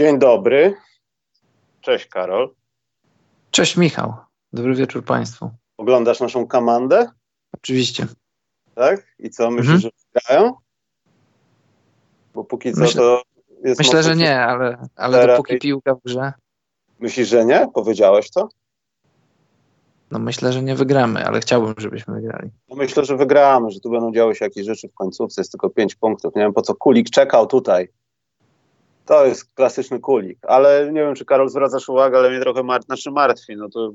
Dzień dobry. Cześć Karol. Cześć Michał. Dobry wieczór Państwu. Oglądasz naszą komandę? Oczywiście. Tak? I co, myślisz, mhm. że grają? Bo póki co Myślę, to jest Myślę, że nie, ale, ale dopóki piłka w grze. Myślisz, że nie? Powiedziałeś to? No myślę, że nie wygramy, ale chciałbym, żebyśmy wygrali. No myślę, że wygramy, że tu będą działy się jakieś rzeczy w końcówce, jest tylko pięć punktów. Nie wiem po co Kulik czekał tutaj. To jest klasyczny Kulik, ale nie wiem, czy Karol zwracasz uwagę, ale mnie trochę mar znaczy martwi. No to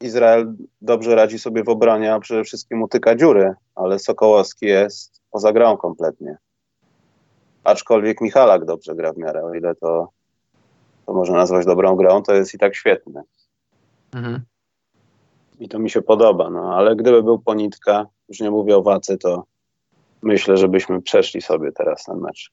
Izrael dobrze radzi sobie w obronie, a przede wszystkim utyka dziury, ale Sokołowski jest poza grą kompletnie. Aczkolwiek Michalak dobrze gra w miarę, o ile to, to można nazwać dobrą grą, to jest i tak świetny. Mhm. I to mi się podoba, no ale gdyby był ponitka, już nie mówię o wacy, to myślę, żebyśmy przeszli sobie teraz ten mecz.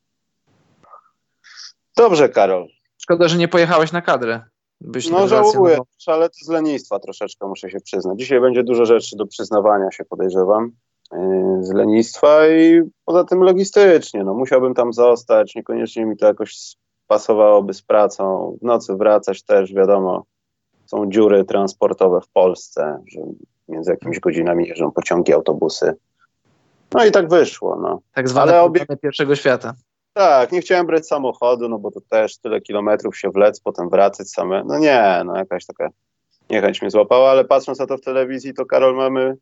Dobrze, Karol. Szkoda, że nie pojechałeś na kadrę. Byś no żałuję, no ale to z lenistwa troszeczkę muszę się przyznać. Dzisiaj będzie dużo rzeczy do przyznawania się, podejrzewam, yy, z lenistwa i poza tym logistycznie. No, musiałbym tam zostać, niekoniecznie mi to jakoś pasowałoby z pracą. W nocy wracać też, wiadomo, są dziury transportowe w Polsce, że między jakimiś godzinami jeżdżą pociągi, autobusy. No i tak wyszło. No. Tak zwane Ale obie... pierwszego świata. Tak, nie chciałem brać samochodu, no bo to też tyle kilometrów się wlec, potem wracać same. No nie, no jakaś taka niechęć mnie złapała, ale patrząc na to w telewizji, to Karol mamy.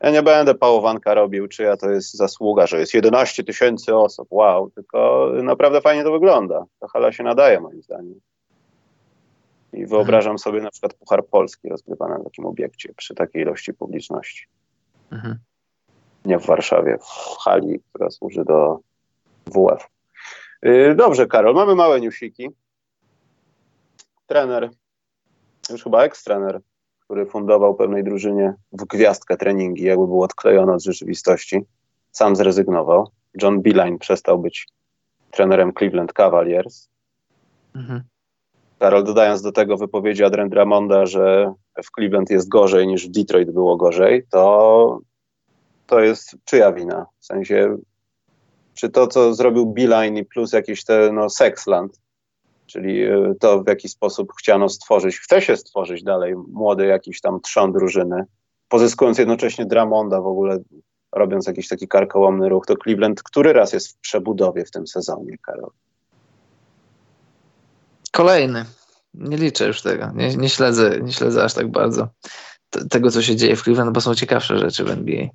Ja nie będę pałowanka robił, czyja to jest zasługa, że jest 11 tysięcy osób. Wow, tylko naprawdę fajnie to wygląda. Ta hala się nadaje, moim zdaniem. I wyobrażam mhm. sobie na przykład Puchar Polski rozgrywany na takim obiekcie przy takiej ilości publiczności. Mhm. Nie w Warszawie, w hali, która służy do WF. Y, dobrze, Karol, mamy małe newsiki. Trener, już chyba eks-trener, który fundował pewnej drużynie w gwiazdkę treningi, jakby był odklejony od rzeczywistości, sam zrezygnował. John Beeline przestał być trenerem Cleveland Cavaliers. Mhm. Karol, dodając do tego wypowiedzi Adrian Dramonda, że w Cleveland jest gorzej niż w Detroit było gorzej, to to jest czyja wina? W sensie czy to, co zrobił Beeline plus jakieś te, no, Sexland, czyli e, to, w jaki sposób chciano stworzyć, chce się stworzyć dalej młody jakiś tam trzon drużyny, pozyskując jednocześnie Dramonda w ogóle, robiąc jakiś taki karkołomny ruch, to Cleveland który raz jest w przebudowie w tym sezonie, Karol? Kolejny. Nie liczę już tego. Nie, nie, śledzę, nie śledzę aż tak bardzo tego, co się dzieje w Cleveland, bo są ciekawsze rzeczy w NBA.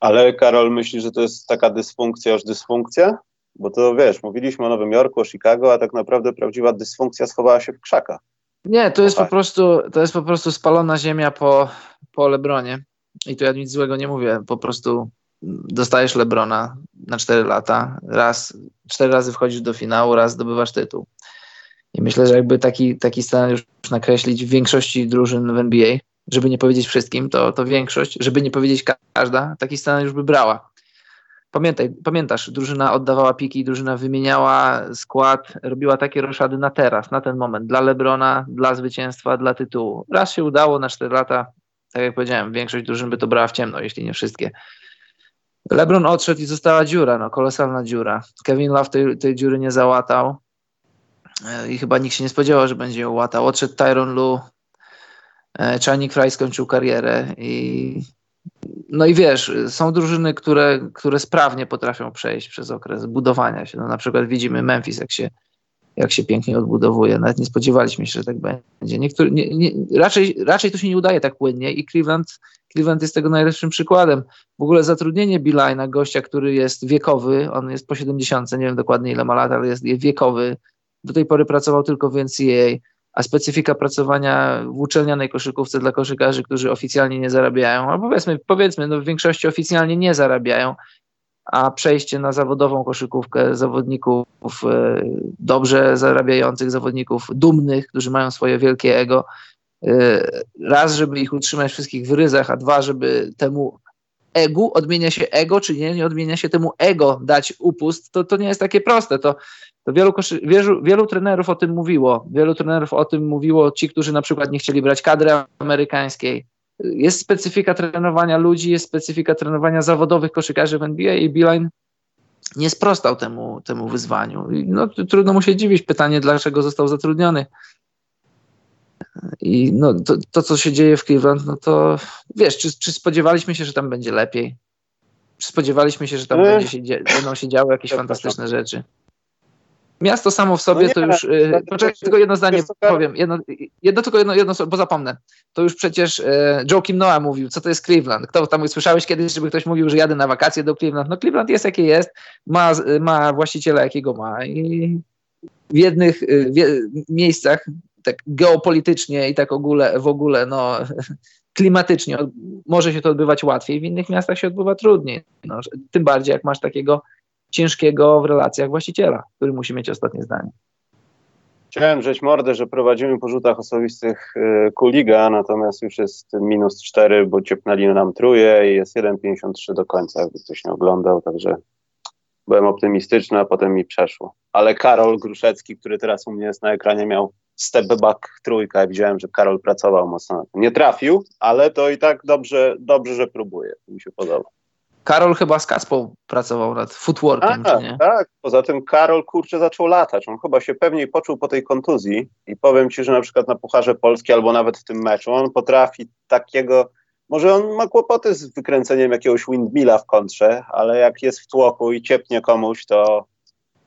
Ale Karol myśli, że to jest taka dysfunkcja już dysfunkcja? Bo to wiesz, mówiliśmy o Nowym Jorku, o Chicago, a tak naprawdę prawdziwa dysfunkcja schowała się w krzakach. Nie, to jest po prostu, to jest po prostu spalona ziemia po, po Lebronie. I tu ja nic złego nie mówię. Po prostu dostajesz Lebrona na 4 lata, raz, cztery razy wchodzisz do finału, raz zdobywasz tytuł. I myślę, że jakby taki, taki scenariusz nakreślić w większości drużyn w NBA, żeby nie powiedzieć wszystkim, to, to większość, żeby nie powiedzieć każda, taki scenariusz by brała. Pamiętaj, pamiętasz, drużyna oddawała piki, drużyna wymieniała skład, robiła takie roszady na teraz, na ten moment, dla Lebrona, dla zwycięstwa, dla tytułu. Raz się udało na 4 lata, tak jak powiedziałem, większość drużyn by to brała w ciemno, jeśli nie wszystkie. LeBron odszedł i została dziura, no kolosalna dziura. Kevin Love tej, tej dziury nie załatał e, i chyba nikt się nie spodziewał, że będzie ją łatał. Odszedł Tyron Lu, E, Channing Fry skończył karierę i no i wiesz, są drużyny, które, które sprawnie potrafią przejść przez okres budowania się. No na przykład widzimy Memphis, jak się, jak się pięknie odbudowuje. Nawet nie spodziewaliśmy się, że tak będzie. Niektóry, nie, nie, raczej, raczej to się nie udaje tak płynnie i Cleveland, Cleveland jest tego najlepszym przykładem. W ogóle zatrudnienie Bilina, gościa, który jest wiekowy, on jest po 70, nie wiem dokładnie ile ma lat, ale jest wiekowy. Do tej pory pracował tylko w NCAA a specyfika pracowania w uczelnianej koszykówce dla koszykarzy, którzy oficjalnie nie zarabiają, albo powiedzmy, powiedzmy no w większości oficjalnie nie zarabiają, a przejście na zawodową koszykówkę zawodników e, dobrze zarabiających, zawodników dumnych, którzy mają swoje wielkie ego, e, raz, żeby ich utrzymać wszystkich w ryzach, a dwa, żeby temu egu odmienia się ego, czy nie, nie odmienia się temu ego dać upust, to, to nie jest takie proste. To to wielu, wielu, wielu trenerów o tym mówiło. Wielu trenerów o tym mówiło, ci, którzy na przykład nie chcieli brać kadry amerykańskiej. Jest specyfika trenowania ludzi, jest specyfika trenowania zawodowych koszykarzy w NBA i Beeline nie sprostał temu, temu wyzwaniu. No, trudno mu się dziwić. Pytanie, dlaczego został zatrudniony. I no, to, to, co się dzieje w Cleveland, no to wiesz, czy, czy spodziewaliśmy się, że tam będzie lepiej? Czy spodziewaliśmy się, że tam będzie się, będą się działy jakieś fantastyczne rzeczy? Miasto samo w sobie no to już. Yy, poczekaj, tylko jedno zdanie powiem. Jedno, jedno tylko jedno, jedno, bo zapomnę. To już przecież yy, Joakim Noah mówił, co to jest Cleveland. Kto tam słyszałeś kiedyś, żeby ktoś mówił, że jadę na wakacje do Cleveland? No Cleveland jest jakie jest, ma, ma właściciela jakiego ma. I w jednych y, w miejscach tak geopolitycznie i tak ogóle, w ogóle no, klimatycznie może się to odbywać łatwiej, w innych miastach się odbywa trudniej. No, tym bardziej jak masz takiego ciężkiego w relacjach właściciela, który musi mieć ostatnie zdanie. Chciałem drzeć mordę, że prowadzimy po rzutach osobistych y, Kuliga, natomiast już jest minus 4, bo ciepnęli nam truje i jest 1,53 do końca, jakby ktoś nie oglądał, także byłem optymistyczny, a potem mi przeszło. Ale Karol Gruszecki, który teraz u mnie jest na ekranie, miał step back trójka. Ja widziałem, że Karol pracował mocno. Nie trafił, ale to i tak dobrze, dobrze że próbuje. Mi się podoba. Karol chyba z Kaspą pracował nad footworkiem, tak, nie? Tak, poza tym Karol kurczę zaczął latać. On chyba się pewniej poczuł po tej kontuzji i powiem ci, że na przykład na Pucharze Polski albo nawet w tym meczu on potrafi takiego, może on ma kłopoty z wykręceniem jakiegoś windmilla w kontrze, ale jak jest w tłoku i ciepnie komuś, to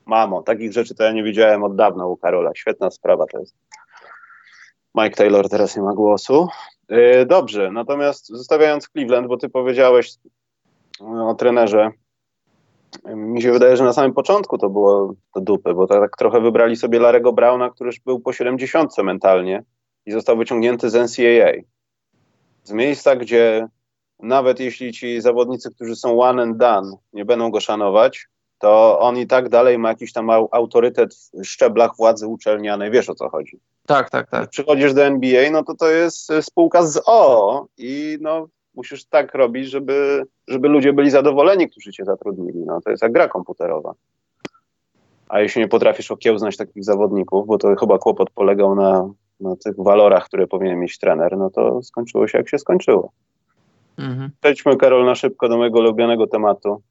mamo, takich rzeczy to ja nie widziałem od dawna u Karola. Świetna sprawa to jest. Mike Taylor teraz nie ma głosu. Yy, dobrze, natomiast zostawiając Cleveland, bo ty powiedziałeś o trenerze, mi się wydaje, że na samym początku to było do dupy, bo tak trochę wybrali sobie Larego Browna, który już był po 70 mentalnie i został wyciągnięty z NCAA. Z miejsca, gdzie nawet jeśli ci zawodnicy, którzy są one and done, nie będą go szanować, to on i tak dalej ma jakiś tam autorytet w szczeblach władzy uczelnianej. Wiesz o co chodzi. Tak, tak, tak. Jak przychodzisz do NBA, no to to jest spółka z O i no musisz tak robić, żeby, żeby ludzie byli zadowoleni, którzy cię zatrudnili. No, to jest jak gra komputerowa. A jeśli nie potrafisz okiełznać takich zawodników, bo to chyba kłopot polegał na, na tych walorach, które powinien mieć trener, no to skończyło się jak się skończyło. Mhm. Przejdźmy, Karol, na szybko do mojego ulubionego tematu.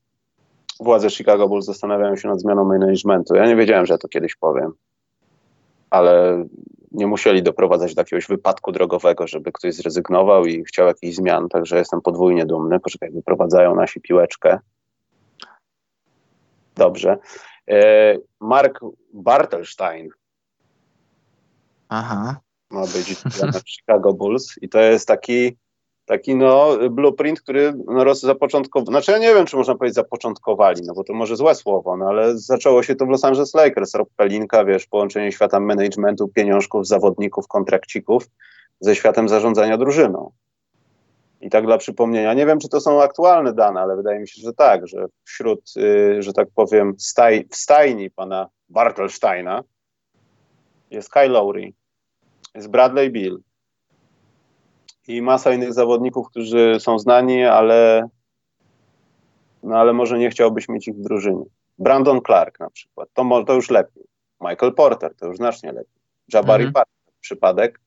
Władze Chicago Bulls zastanawiają się nad zmianą managementu. Ja nie wiedziałem, że ja to kiedyś powiem, ale nie musieli doprowadzać do jakiegoś wypadku drogowego, żeby ktoś zrezygnował i chciał jakichś zmian, także jestem podwójnie dumny. Poczekaj, wyprowadzają nasi piłeczkę. Dobrze. E, Mark Bartelstein Aha. ma być Chicago Bulls i to jest taki taki no, blueprint, który no, zapoczątkował, znaczy ja nie wiem, czy można powiedzieć zapoczątkowali, no bo to może złe słowo, no ale zaczęło się to w Los Angeles Lakers, Rob Pelinka, wiesz, połączenie świata managementu, pieniążków, zawodników, kontrakcików ze światem zarządzania drużyną. I tak dla przypomnienia, nie wiem, czy to są aktualne dane, ale wydaje mi się, że tak, że wśród, y, że tak powiem, staj, w stajni pana Bartelsteina jest Kyle Lowry, jest Bradley Bill, i masa innych zawodników, którzy są znani, ale, no ale może nie chciałbyś mieć ich w drużynie. Brandon Clark na przykład, to, to już lepiej. Michael Porter, to już znacznie lepiej. Jabari mhm. Parker, przypadek.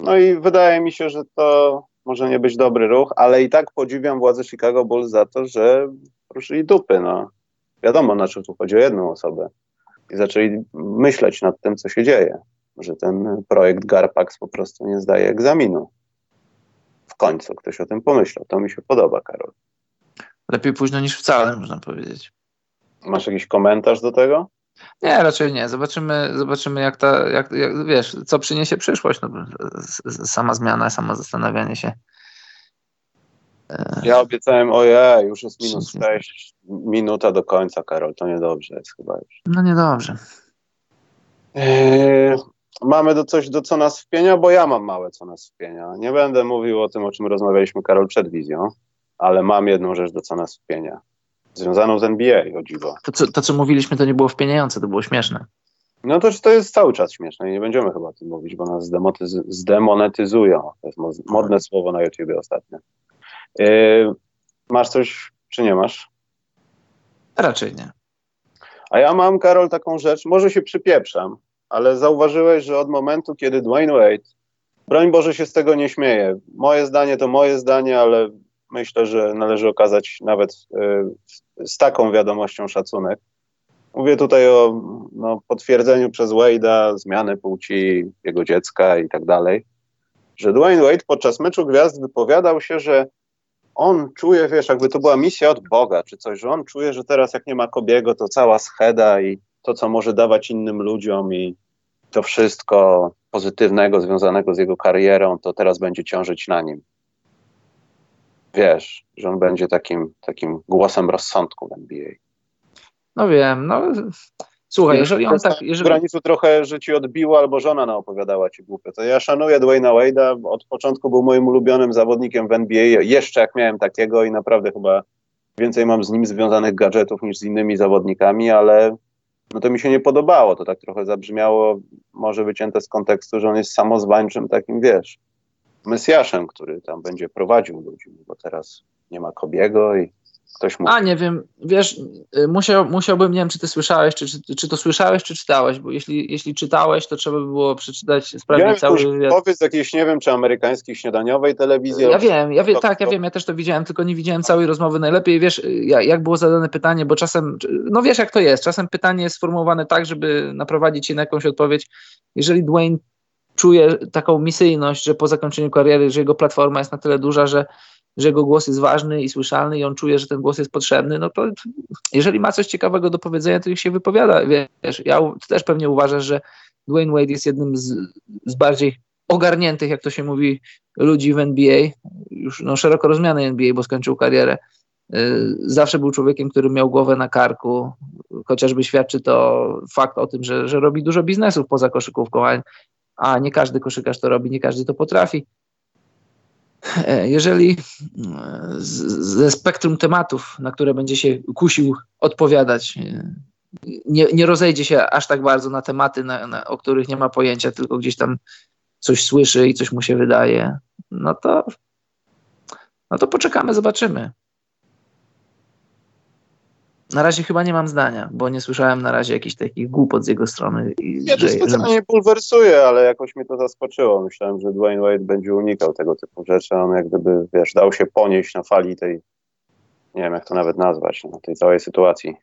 No i wydaje mi się, że to może nie być dobry ruch, ale i tak podziwiam władze Chicago Bulls za to, że ruszyli dupy. No. Wiadomo, na czym tu chodzi o jedną osobę. I zaczęli myśleć nad tym, co się dzieje że ten projekt Garpax po prostu nie zdaje egzaminu. W końcu ktoś o tym pomyślał. To mi się podoba, Karol. Lepiej późno niż wcale, można powiedzieć. Masz jakiś komentarz do tego? Nie, raczej nie. Zobaczymy, zobaczymy jak ta, jak, jak wiesz, co przyniesie przyszłość. No, sama zmiana, samo zastanawianie się. Ja obiecałem, ojej, już jest minus 6, minuta do końca, Karol, to niedobrze jest chyba już. No niedobrze. Eee, mamy do coś, do co nas wpienia, bo ja mam małe co nas wpienia. Nie będę mówił o tym, o czym rozmawialiśmy, Karol, przed wizją, ale mam jedną rzecz, do co nas wpienia. Związaną z NBA, o dziwo. To co, to, co mówiliśmy, to nie było wpieniające, to było śmieszne. No to, to jest cały czas śmieszne i nie będziemy chyba o tym mówić, bo nas zdemonetyzują. To jest modne słowo na YouTubie ostatnio. Yy, masz coś, czy nie masz? Raczej nie. A ja mam, Karol, taką rzecz, może się przypieprzam, ale zauważyłeś, że od momentu, kiedy Dwayne Wade, broń Boże się z tego nie śmieje, moje zdanie to moje zdanie, ale myślę, że należy okazać nawet y, z taką wiadomością szacunek. Mówię tutaj o no, potwierdzeniu przez Wade'a zmiany płci jego dziecka i tak dalej, że Dwayne Wade podczas meczu gwiazd wypowiadał się, że on czuje, wiesz, jakby to była misja od Boga, czy coś, że on czuje, że teraz jak nie ma Kobiego, to cała scheda i to, co może dawać innym ludziom i to wszystko pozytywnego związanego z jego karierą, to teraz będzie ciążyć na nim. Wiesz, że on będzie takim, takim głosem rozsądku w NBA. No wiem, no słuchaj, jeżeli on tak... Jeżeli... W granicu trochę, że ci odbiło albo żona naopowiadała ci głupie, to ja szanuję Dwayna Wade'a, od początku był moim ulubionym zawodnikiem w NBA, jeszcze jak miałem takiego i naprawdę chyba więcej mam z nim związanych gadżetów niż z innymi zawodnikami, ale no to mi się nie podobało. To tak trochę zabrzmiało, może wycięte z kontekstu, że on jest samozwańczym takim, wiesz, mesjaszem, który tam będzie prowadził ludzi, bo teraz nie ma Kobiego i ktoś A, nie wiem, wiesz, y, musiał, musiałbym, nie wiem, czy ty słyszałeś, czy, czy, czy to słyszałeś, czy czytałeś, bo jeśli, jeśli czytałeś, to trzeba by było przeczytać, sprawdzić ja cały wywiad. Powiedz jakiejś, nie wiem, czy amerykańskiej śniadaniowej telewizji. Ja wiem, ja wie, tak, ja wiem, ja też to widziałem, tylko nie widziałem całej rozmowy. Najlepiej, wiesz, jak było zadane pytanie, bo czasem, no wiesz jak to jest, czasem pytanie jest sformułowane tak, żeby naprowadzić się na jakąś odpowiedź. Jeżeli Dwayne czuje taką misyjność, że po zakończeniu kariery, że jego platforma jest na tyle duża, że że jego głos jest ważny i słyszalny i on czuje, że ten głos jest potrzebny, no to jeżeli ma coś ciekawego do powiedzenia, to niech się wypowiada. Wiesz, ja też pewnie uważasz, że Dwayne Wade jest jednym z, z bardziej ogarniętych, jak to się mówi, ludzi w NBA, już no, szeroko rozumianej NBA, bo skończył karierę. Y, zawsze był człowiekiem, który miał głowę na karku, chociażby świadczy to fakt o tym, że, że robi dużo biznesów poza koszykówką, a, a nie każdy koszykarz to robi, nie każdy to potrafi. E, jeżeli e, ze spektrum tematów, na które będzie się kusił odpowiadać, e, nie, nie rozejdzie się aż tak bardzo na tematy, na, na, o których nie ma pojęcia, tylko gdzieś tam coś słyszy i coś mu się wydaje, no to, no to poczekamy, zobaczymy. Na razie chyba nie mam zdania, bo nie słyszałem na razie jakichś takich głupot z jego strony. I, ja to specjalnie że... bulwersuję, ale jakoś mnie to zaskoczyło. Myślałem, że Dwayne Wade będzie unikał tego typu rzeczy. On jak gdyby, wiesz, dał się ponieść na fali tej, nie wiem jak to nawet nazwać, no, tej całej sytuacji.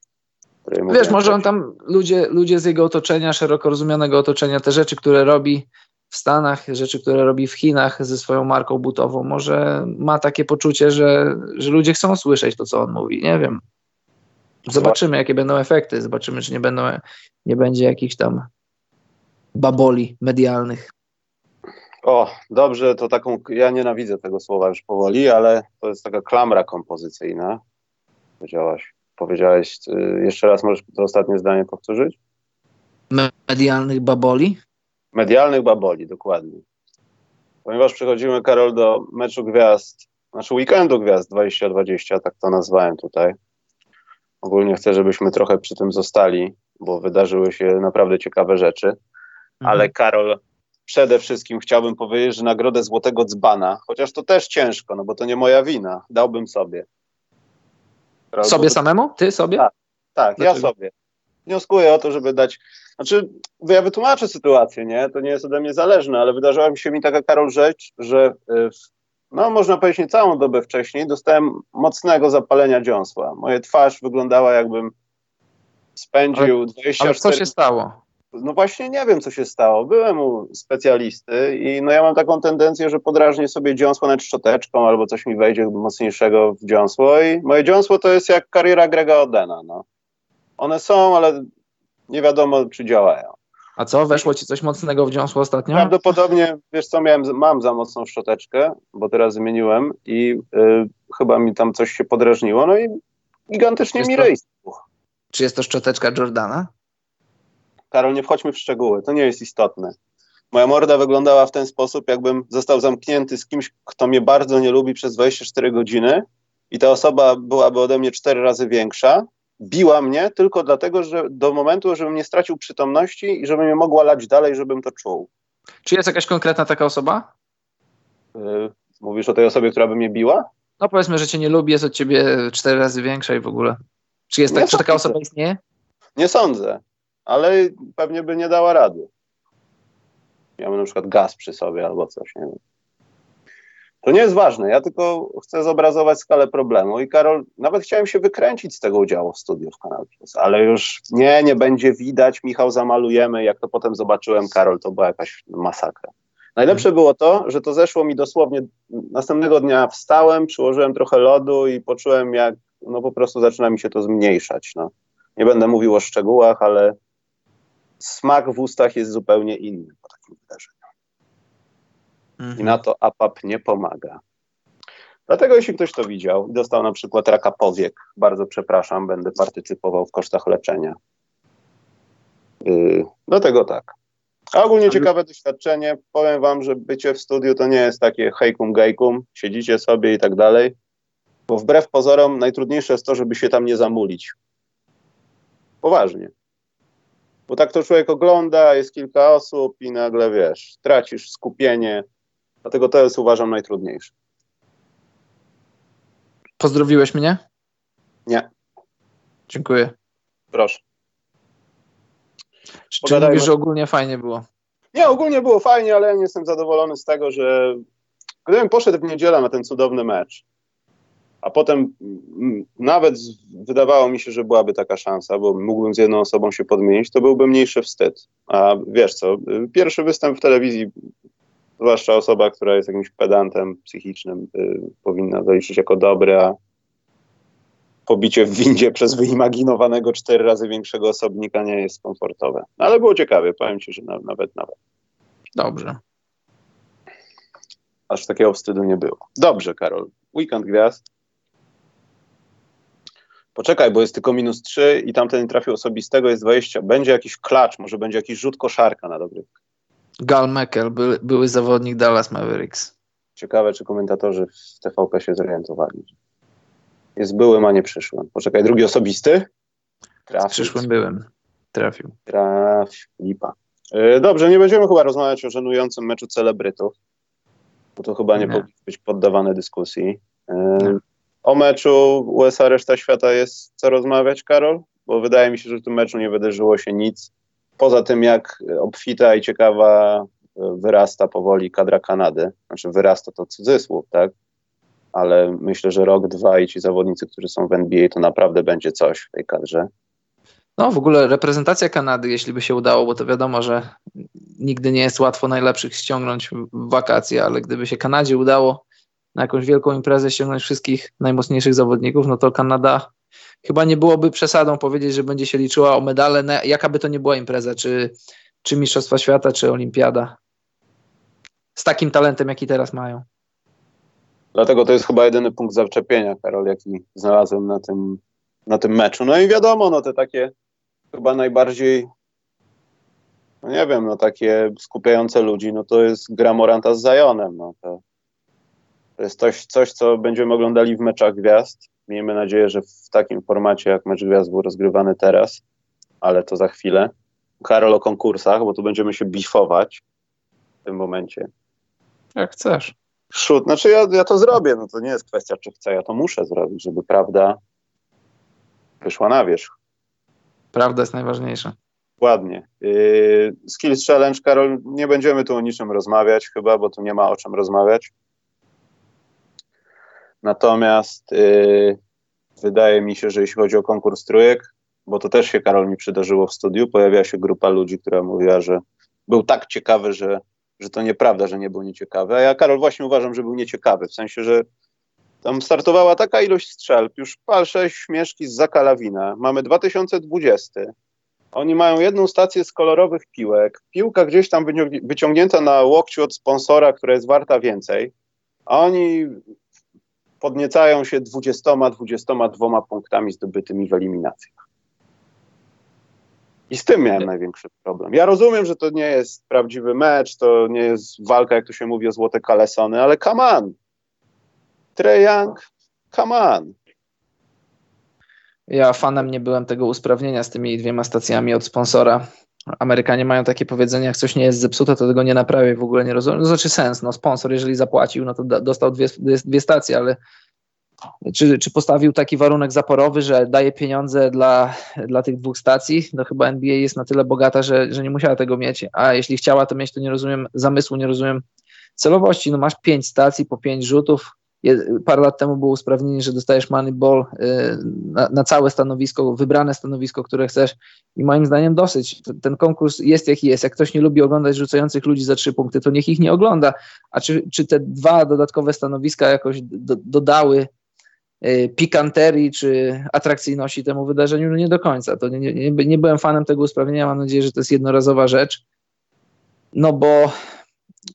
Wiesz, może on tam, ludzie, ludzie z jego otoczenia, szeroko rozumianego otoczenia, te rzeczy, które robi w Stanach, rzeczy, które robi w Chinach ze swoją marką butową, może ma takie poczucie, że, że ludzie chcą słyszeć to, co on mówi. Nie wiem. Zobaczymy, jakie będą efekty. Zobaczymy, czy nie, będą, nie będzie jakichś tam baboli medialnych. O, dobrze, to taką, ja nienawidzę tego słowa już powoli, ale to jest taka klamra kompozycyjna. Powiedziałaś, powiedziałeś, y, jeszcze raz możesz to ostatnie zdanie powtórzyć? Medialnych baboli? Medialnych baboli, dokładnie. Ponieważ przechodzimy, Karol, do meczu gwiazd, znaczy weekendu gwiazd 2020, tak to nazwałem tutaj. Ogólnie chcę, żebyśmy trochę przy tym zostali, bo wydarzyły się naprawdę ciekawe rzeczy. Mhm. Ale Karol, przede wszystkim chciałbym powiedzieć, że nagrodę Złotego Dzbana, chociaż to też ciężko, no bo to nie moja wina, dałbym sobie. Prawda? Sobie samemu? Ty sobie? Tak, tak ja sobie. Wnioskuję o to, żeby dać. Znaczy, ja wytłumaczę sytuację, nie? To nie jest ode mnie zależne, ale wydarzyła mi się mi taka Karol rzecz, że y, no można powiedzieć nie całą dobę wcześniej, dostałem mocnego zapalenia dziąsła. Moja twarz wyglądała jakbym spędził ale, 24... Ale co się stało? No właśnie nie wiem, co się stało. Byłem u specjalisty i no ja mam taką tendencję, że podrażnię sobie dziąsło nad szczoteczką albo coś mi wejdzie mocniejszego w dziąsło i moje dziąsło to jest jak kariera Grega Odena. No. One są, ale nie wiadomo, czy działają. A co, weszło ci coś mocnego w dziąsło ostatnio? Prawdopodobnie, wiesz co, miałem, mam za mocną szczoteczkę, bo teraz zmieniłem i y, chyba mi tam coś się podrażniło, no i gigantycznie mi rejs. Czy jest to szczoteczka Jordana? Karol, nie wchodźmy w szczegóły, to nie jest istotne. Moja morda wyglądała w ten sposób, jakbym został zamknięty z kimś, kto mnie bardzo nie lubi przez 24 godziny i ta osoba byłaby ode mnie cztery razy większa, biła mnie tylko dlatego, że do momentu, żebym nie stracił przytomności i żebym nie mogła lać dalej, żebym to czuł. Czy jest jakaś konkretna taka osoba? Yy, mówisz o tej osobie, która by mnie biła? No powiedzmy, że cię nie lubi, jest od ciebie cztery razy większa i w ogóle. Czy, jest tak, czy taka osoba istnieje? Nie sądzę, ale pewnie by nie dała rady. Miałbym na przykład gaz przy sobie albo coś, nie wiem. To nie jest ważne, ja tylko chcę zobrazować skalę problemu i Karol, nawet chciałem się wykręcić z tego udziału w studiu w Kanal Plus, ale już nie, nie będzie widać, Michał zamalujemy, jak to potem zobaczyłem, Karol, to była jakaś masakra. Najlepsze było to, że to zeszło mi dosłownie, następnego dnia wstałem, przyłożyłem trochę lodu i poczułem jak, no po prostu zaczyna mi się to zmniejszać, no. Nie będę mówił o szczegółach, ale smak w ustach jest zupełnie inny po takim wydarzeniu. Mhm. I na to APAP nie pomaga. Dlatego jeśli ktoś to widział i dostał na przykład raka powiek, bardzo przepraszam, będę partycypował w kosztach leczenia. Yy, dlatego tak. A ogólnie ciekawe doświadczenie. Powiem wam, że bycie w studiu to nie jest takie hejkum gejkum, siedzicie sobie i tak dalej, bo wbrew pozorom najtrudniejsze jest to, żeby się tam nie zamulić. Poważnie. Bo tak to człowiek ogląda, jest kilka osób i nagle wiesz, tracisz skupienie. Dlatego to jest uważam najtrudniejsze. Pozdrowiłeś mnie? Nie. Dziękuję. Proszę. Czy mówisz, że ogólnie fajnie było? Nie, ogólnie było fajnie, ale ja nie jestem zadowolony z tego, że gdybym poszedł w niedzielę na ten cudowny mecz, a potem nawet wydawało mi się, że byłaby taka szansa, bo mógłbym z jedną osobą się podmienić, to byłby mniejszy wstyd. A wiesz co, pierwszy występ w telewizji, zwłaszcza osoba, która jest jakimś pedantem psychicznym, y, powinna zaliczyć jako dobry, a pobicie w windzie przez wyimaginowanego cztery razy większego osobnika nie jest komfortowe. No, ale było ciekawe, powiem ci, że nawet, nawet. Dobrze. Aż takiego wstydu nie było. Dobrze, Karol. Weekend gwiazd. Poczekaj, bo jest tylko minus 3 i tamten trafił osobistego, jest 20. Będzie jakiś klacz, może będzie jakiś rzut koszarka na dobry. Gal Mekel, by, były zawodnik Dallas Mavericks. Ciekawe, czy komentatorzy w TVP się zorientowali. Jest byłym, a nie przyszłym. Poczekaj, drugi osobisty? Trafił. Z przyszłym byłem. Trafił. Trafił. Lipa. Yy, dobrze, nie będziemy chyba rozmawiać o żenującym meczu celebrytów, bo to chyba nie, nie. powinno być poddawane dyskusji. Yy, o meczu USA reszta świata jest co rozmawiać, Karol? Bo wydaje mi się, że w tym meczu nie wydarzyło się nic. Poza tym, jak obfita i ciekawa wyrasta powoli kadra Kanady. Znaczy wyrasta to cudzysłów, tak? ale myślę, że rok, dwa i ci zawodnicy, którzy są w NBA, to naprawdę będzie coś w tej kadrze. No w ogóle reprezentacja Kanady, jeśli by się udało, bo to wiadomo, że nigdy nie jest łatwo najlepszych ściągnąć w wakacje, ale gdyby się Kanadzie udało na jakąś wielką imprezę ściągnąć wszystkich najmocniejszych zawodników, no to Kanada chyba nie byłoby przesadą powiedzieć, że będzie się liczyła o medale, jaka by to nie była impreza, czy, czy Mistrzostwa Świata, czy Olimpiada. Z takim talentem, jaki teraz mają. Dlatego to jest chyba jedyny punkt zaczepienia, Karol, jaki znalazłem na tym, na tym meczu. No i wiadomo, no te takie chyba najbardziej, no nie wiem, no takie skupiające ludzi, no to jest gra Moranta z Zajonem. No to, to jest coś, coś, co będziemy oglądali w meczach gwiazd. Miejmy nadzieję, że w takim formacie, jak mecz gwiazd był rozgrywany teraz, ale to za chwilę. Karol o konkursach, bo tu będziemy się bifować w tym momencie. Jak chcesz. Szut, znaczy ja, ja to zrobię, no to nie jest kwestia czy chcę, ja to muszę zrobić, żeby prawda wyszła na wierzch. Prawda jest najważniejsza. Ładnie. Yy, skills Challenge, Karol, nie będziemy tu o niczym rozmawiać chyba, bo tu nie ma o czym rozmawiać. Natomiast yy, wydaje mi się, że jeśli chodzi o konkurs trójek, bo to też się Karol mi przydarzyło w studiu, pojawia się grupa ludzi, która mówiła, że był tak ciekawy, że że to nieprawda, że nie był nieciekawy. A ja, Karol, właśnie uważam, że był nieciekawy, w sensie, że tam startowała taka ilość strzelb, już pal sześć śmieszki z Zakalawina. Mamy 2020. Oni mają jedną stację z kolorowych piłek. Piłka gdzieś tam wyciągnięta na łokciu od sponsora, która jest warta więcej. A oni podniecają się 20-22 punktami zdobytymi w eliminacjach. I z tym miałem największy problem. Ja rozumiem, że to nie jest prawdziwy mecz, to nie jest walka, jak to się mówi, o złote kalesony, ale come on. Trae Young, come on. Ja fanem nie byłem tego usprawnienia z tymi dwiema stacjami od sponsora. Amerykanie mają takie powiedzenie, jak coś nie jest zepsute, to tego nie naprawię, w ogóle nie rozumiem. To znaczy sens, no sponsor, jeżeli zapłacił, no to dostał dwie, dwie, dwie stacje, ale czy, czy postawił taki warunek zaporowy, że daje pieniądze dla, dla tych dwóch stacji? No chyba NBA jest na tyle bogata, że, że nie musiała tego mieć, a jeśli chciała to mieć, to nie rozumiem zamysłu, nie rozumiem celowości. No masz pięć stacji po pięć rzutów, Parę lat temu było usprawnienie, że dostajesz money ball y, na, na, całe stanowisko, wybrane stanowisko, które chcesz i moim zdaniem dosyć. Ten konkurs jest jaki jest. Jak ktoś nie lubi oglądać rzucających ludzi za trzy punkty, to niech ich nie ogląda. A czy, czy te dwa dodatkowe stanowiska jakoś do, dodały y, pikanterii czy atrakcyjności temu wydarzeniu? No nie do końca. To nie, nie, nie byłem fanem tego usprawnienia. Mam nadzieję, że to jest jednorazowa rzecz. No bo,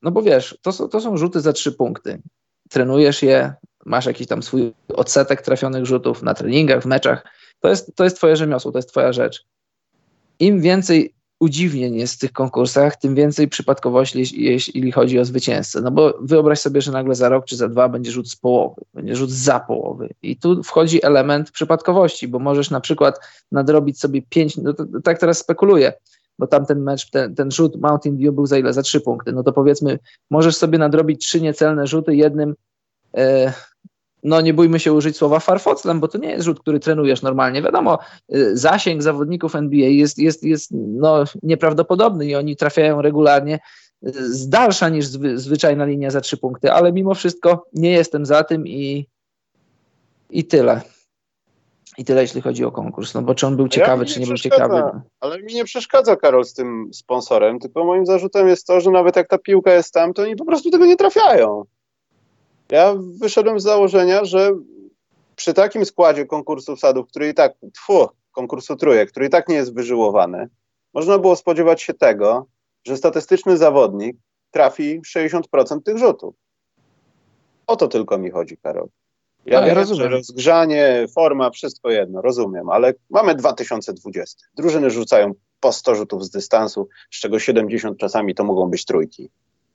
no bo wiesz, to są, to są rzuty za trzy punkty trenujesz je, masz jakiś tam swój odsetek trafionych rzutów na treningach, w meczach, to jest, to jest twoje rzemiosło, to jest twoja rzecz. Im więcej udziwnień jest w tych konkursach, tym więcej przypadkowości, jeśli chodzi o zwycięzcę. No bo wyobraź sobie, że nagle za rok czy za dwa będzie rzut z połowy, będzie rzut za połowy. I tu wchodzi element przypadkowości, bo możesz na przykład nadrobić sobie pięć, no to, tak teraz spekuluję, bo tamten mecz, ten, ten rzut Mountain View był za ile? Za trzy punkty. No to powiedzmy, możesz sobie nadrobić trzy niecelne rzuty jednym, e, no nie bójmy się użyć słowa farfoclem, bo to nie jest rzut, który trenujesz normalnie. Wiadomo, e, zasięg zawodników NBA jest, jest, jest no, nieprawdopodobny i oni trafiają regularnie z dalsza niż zwy, zwyczajna linia za trzy punkty, ale mimo wszystko nie jestem za tym i, i tyle. I tyle, jeśli chodzi o konkurs. No bo czy on był ciekawy, czy nie, nie był ciekawy. Ale mi nie przeszkadza Karol z tym sponsorem, tylko moim zarzutem jest to, że nawet jak ta piłka jest tam, to oni po prostu tego nie trafiają. Ja wyszedłem z założenia, że przy takim składzie konkursu sadów, który i tak, tfu, konkursu trójek, który i tak nie jest wyżyłowany, można było spodziewać się tego, że statystyczny zawodnik trafi 60% tych rzutów. O to tylko mi chodzi, Karol. Ja, no, ja rozumiem. rozgrzanie, forma, wszystko jedno, rozumiem, ale mamy 2020. Drużyny rzucają po 100 rzutów z dystansu, z czego 70 czasami to mogą być trójki.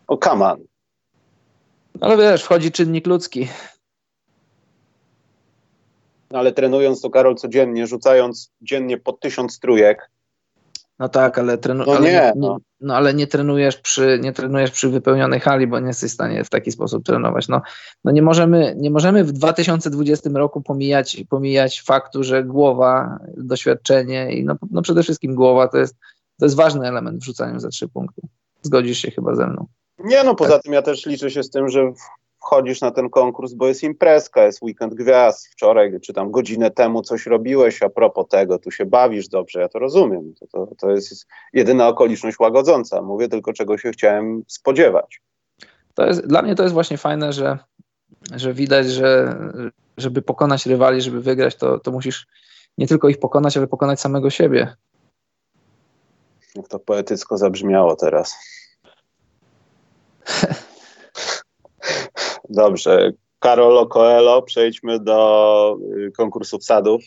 O, come on. Ale wiesz, wchodzi czynnik ludzki. No, ale trenując to, Karol, codziennie, rzucając dziennie po tysiąc trójek, no tak, ale, trenu- no ale, nie, no. no. ale nie trenujesz przy, nie trenujesz przy wypełnionej hali, bo nie jesteś w stanie w taki sposób trenować. No, no nie, możemy, nie możemy w 2020 roku pomijać, pomijać faktu, że głowa, doświadczenie i no, no przede wszystkim głowa to jest, to jest ważny element w rzucaniu za trzy punkty. Zgodzisz się chyba ze mną. Nie, no poza tak. tym ja też liczę się z tym, że wchodzisz na ten konkurs, bo jest imprezka, jest weekend gwiazd. Wczoraj czy tam godzinę temu coś robiłeś a propos tego, tu się bawisz dobrze, ja to rozumiem. To, to, to jest jedyna okoliczność łagodząca. Mówię tylko, czego się chciałem spodziewać. To jest, dla mnie to jest właśnie fajne, że, że widać, że żeby pokonać rywali, żeby wygrać, to, to musisz nie tylko ich pokonać, ale pokonać samego siebie. Jak to poetycko zabrzmiało teraz. Dobrze. Karolo Coelho, przejdźmy do y, konkursów sadów.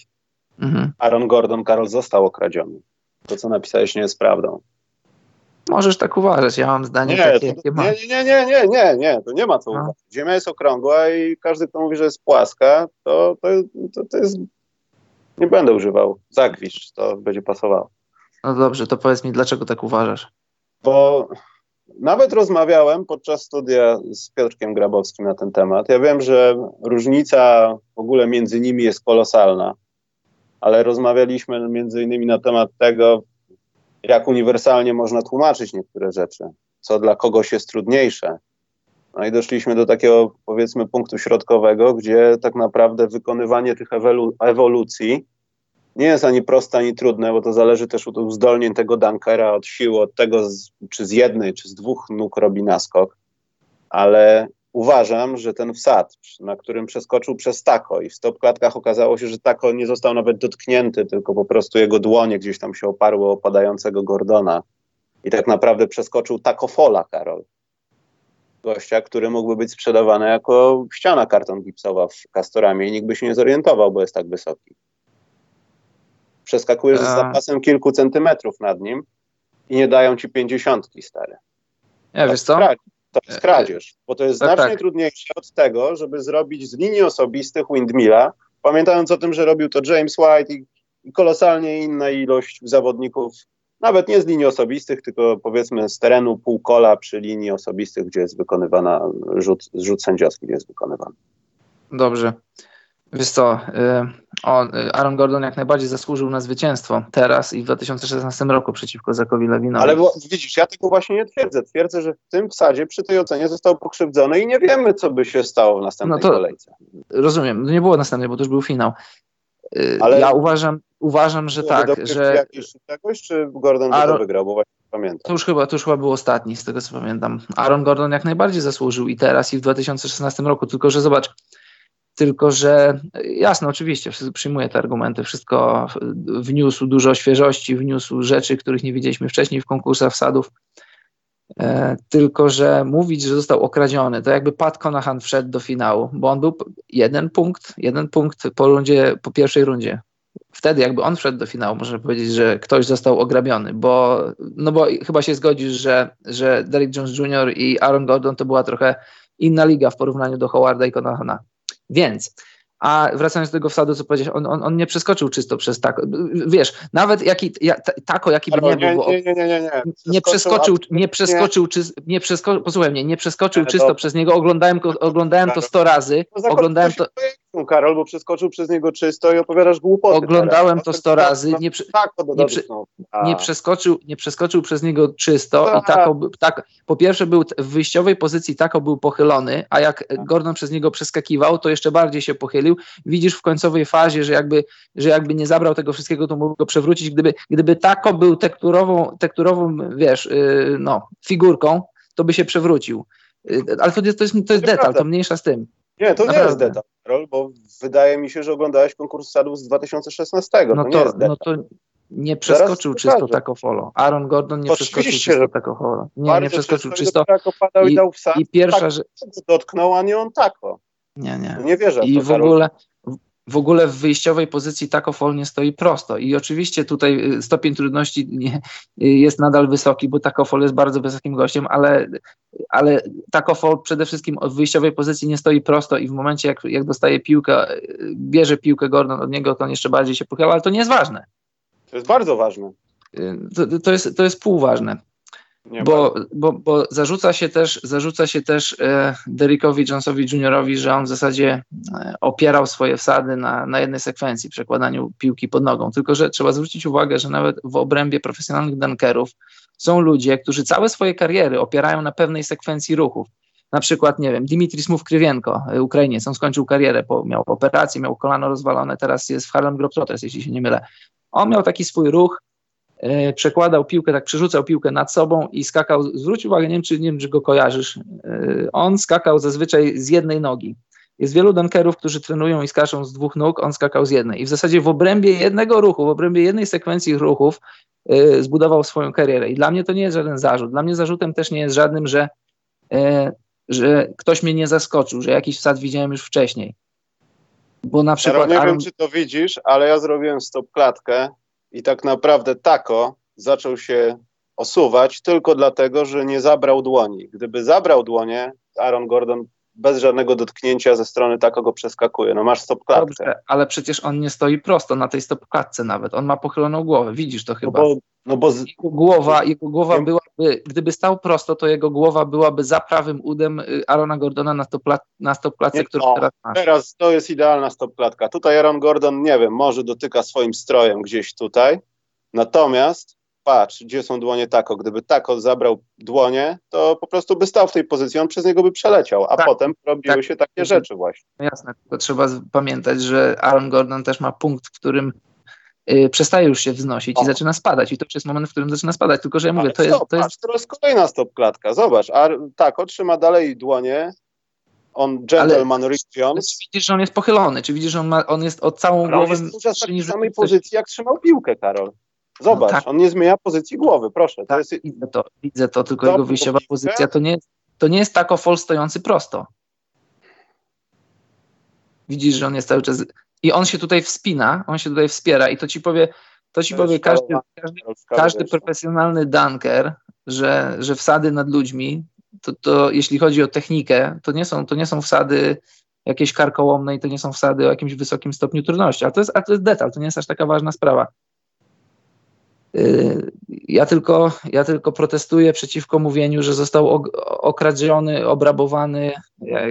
Mhm. Aaron Gordon, Karol, został okradziony. To, co napisałeś, nie jest prawdą. Możesz tak uważać, ja mam zdanie nie, takie, to, nie, nie, nie, nie, nie, nie, to nie ma co no. uważać. Ziemia jest okrągła i każdy, kto mówi, że jest płaska, to, to, to, to jest... Nie będę używał zagwiszcz, to będzie pasowało. No dobrze, to powiedz mi, dlaczego tak uważasz? Bo nawet rozmawiałem podczas studia z Piotrkiem Grabowskim na ten temat. Ja wiem, że różnica w ogóle między nimi jest kolosalna, ale rozmawialiśmy między innymi na temat tego, jak uniwersalnie można tłumaczyć niektóre rzeczy, co dla kogoś jest trudniejsze. No i doszliśmy do takiego, powiedzmy, punktu środkowego, gdzie tak naprawdę wykonywanie tych ewolu ewolucji nie jest ani proste, ani trudne, bo to zależy też od uzdolnień tego dunkera, od siły, od tego, z, czy z jednej, czy z dwóch nóg robi naskok, ale uważam, że ten wsad, na którym przeskoczył przez tako i w stopklatkach okazało się, że tako nie został nawet dotknięty, tylko po prostu jego dłonie gdzieś tam się oparły o opadającego Gordona i tak naprawdę przeskoczył takofola, Karol. Gościa, który mógłby być sprzedawany jako ściana karton gipsowa w Castoramie i nikt by się nie zorientował, bo jest tak wysoki. Przeskakujesz z zapasem kilku centymetrów nad nim i nie dają ci pięćdziesiątki, stary. Ja, wiesz co? To jest kradzież, bo to jest tak, znacznie tak. trudniejsze od tego, żeby zrobić z linii osobistych windmilla, pamiętając o tym, że robił to James White i, i kolosalnie inna ilość zawodników, nawet nie z linii osobistych, tylko powiedzmy z terenu półkola przy linii osobistych, gdzie jest wykonywana rzut, rzut sędziowski, gdzie jest wykonywany. Dobrze. Wiesz co, on, Aaron Gordon jak najbardziej zasłużył na zwycięstwo teraz i w 2016 roku przeciwko Zakowi Lewinowi. Ale bo, widzisz, ja tego właśnie nie twierdzę. Twierdzę, że w tym wsadzie przy tej ocenie został pokrzywdzony i nie wiemy, co by się stało w następnej no to, kolejce. Rozumiem, nie było następnej, bo to już był finał. Ale ja uważam, uważam że tak, że... Jakiś czegoś, czy Gordon Aaron... wygrał, bo właśnie pamiętam. To już, chyba, to już chyba był ostatni, z tego co pamiętam. Aaron Gordon jak najbardziej zasłużył i teraz, i w 2016 roku, tylko że zobacz, tylko, że jasne, oczywiście, przyjmuję te argumenty, wszystko wniósł dużo świeżości, wniósł rzeczy, których nie widzieliśmy wcześniej w konkursach wsadów. E, tylko, że mówić, że został okradziony, to jakby Pat Conahan wszedł do finału, bo on był jeden punkt, jeden punkt po rundzie, po pierwszej rundzie. Wtedy jakby on wszedł do finału, można powiedzieć, że ktoś został ograbiony, bo, no bo chyba się zgodzisz, że, że Derrick Jones Jr. i Aaron Gordon to była trochę inna liga w porównaniu do Howarda i Conahana. Więc a wracając do tego wsadu, co powiedziałeś, on, on, on nie przeskoczył czysto przez tako. Wiesz, nawet jaki, tako, jaki by nie, był, nie, nie, nie, nie, nie. nie przeskoczył, nie przeskoczył, czy, nie przeskoczył, posłuchaj mnie, nie przeskoczył czysto przez niego, oglądałem, oglądałem to 100 razy, oglądałem to... Karol, bo przeskoczył przez niego czysto i opowiadasz głupoty. Oglądałem teraz. to 100 razy, nie, prze, nie, prze, nie, przeskoczył, nie przeskoczył przez niego czysto i tako, tak, po pierwsze był w wyjściowej pozycji tako był pochylony, a jak Gordon przez niego przeskakiwał, to jeszcze bardziej się pochylił. Widzisz w końcowej fazie, że jakby, że jakby nie zabrał tego wszystkiego, to mógł go przewrócić. Gdyby, gdyby tako był tekturową, tekturową wiesz, yy, no, figurką, to by się przewrócił. Yy, ale to jest, to jest, to jest detal, to mniejsza z tym. Nie, to Naprawdę. nie jest detal, Karol, bo wydaje mi się, że oglądałeś konkurs sadów z 2016. No to, to, no to nie przeskoczył czysto tako follow. Aaron Gordon nie przeskoczył czysto tako follow. Nie, nie przeskoczył czysto. I, i, i pierwsza, tak, że... dotknął, a nie on tako. Nie, nie. Nie wierzę. I w ogóle, w ogóle w wyjściowej pozycji Takofol nie stoi prosto. I oczywiście tutaj y, stopień trudności y, jest nadal wysoki, bo Takofol jest bardzo wysokim gościem, ale, ale Takofol przede wszystkim w wyjściowej pozycji nie stoi prosto i w momencie, jak, jak dostaje piłkę, y, bierze piłkę Gordon od niego, to on jeszcze bardziej się pochyla, ale to nie jest ważne. To jest bardzo ważne. To, to, jest, to jest półważne. Bo, bo, bo zarzuca się też, zarzuca się też e, Derrickowi Jonesowi Juniorowi, że on w zasadzie e, opierał swoje wsady na, na jednej sekwencji, przekładaniu piłki pod nogą. Tylko, że trzeba zwrócić uwagę, że nawet w obrębie profesjonalnych dunkerów są ludzie, którzy całe swoje kariery opierają na pewnej sekwencji ruchów. Na przykład, nie wiem, Dimitri Smów-Krywienko, e, Ukrainiec, on skończył karierę, po, miał operację, miał kolano rozwalone, teraz jest w Harlem Globetrotters, jeśli się nie mylę. On miał taki swój ruch, przekładał piłkę, tak przerzucał piłkę nad sobą i skakał, zwróć uwagę, nie wiem, czy, nie wiem, czy go kojarzysz, e, on skakał zazwyczaj z jednej nogi. Jest wielu dunkerów, którzy trenują i skaczą z dwóch nóg, on skakał z jednej. I w zasadzie w obrębie jednego ruchu, w obrębie jednej sekwencji ruchów y, zbudował swoją karierę. I dla mnie to nie jest żaden zarzut. Dla mnie zarzutem też nie jest żadnym, że, że ktoś mnie nie zaskoczył, że jakiś wsad widziałem już wcześniej. Bo na przykład. Ja nie Aaron... wiem, czy to widzisz, ale ja zrobiłem stop klatkę i tak naprawdę Tako zaczął się osuwać tylko dlatego, że nie zabrał dłoni. Gdyby zabrał dłonie, Aaron Gordon bez żadnego dotknięcia ze strony Tako go przeskakuje. No masz stopklatkę. Dobrze, ale przecież on nie stoi prosto na tej stopklatce nawet. On ma pochyloną głowę, widzisz to chyba. No bo, no bo z... jego głowa, jego głowa byłaby, gdyby stał prosto, to jego głowa byłaby za prawym udem y, Arona Gordona na, stopla, na stopklatce, którą no, teraz masz. Teraz to jest idealna stopklatka. Tutaj Aaron Gordon, nie wiem, może dotyka swoim strojem gdzieś tutaj, natomiast patrz, gdzie są dłonie Tako. Gdyby Tako zabrał dłonie, to po prostu by stał w tej pozycji, on przez niego by przeleciał, a tak, potem robiły tak, się takie rzeczy właśnie. No jasne, to trzeba pamiętać, że Aaron Gordon też ma punkt, w którym y, przestaje już się wznosić o. i zaczyna spadać. I to jest moment, w którym zaczyna spadać. Tylko, że ja mówię, to jest, to jest. To jest kolejna stopklatka. Zobacz, a tak, otrzyma dalej dłonie. On gentleman Rick Jones. Widzisz, że on jest pochylony? Czy widzisz, że on, ma, on jest od całą głową. On jest w takiej samej pozycji, jak trzymał piłkę, Karol. Zobacz, no tak. on nie zmienia pozycji głowy, proszę. Tak, jest... widzę, to, widzę to, tylko jego wyjściowa pozycja to nie, to nie jest tako fol stojący prosto. Widzisz, że on jest cały czas. I on się tutaj wspina, on się tutaj wspiera i to ci powie, to ci to powie każdy, każdy, każdy profesjonalny dunker, że, że wsady nad ludźmi, to, to jeśli chodzi o technikę, to nie są, to nie są wsady jakieś karkołomne i to nie są wsady o jakimś wysokim stopniu trudności, ale to jest, ale to jest detal, to nie jest aż taka ważna sprawa. Ja tylko, ja tylko protestuję przeciwko mówieniu, że został okradziony, obrabowany,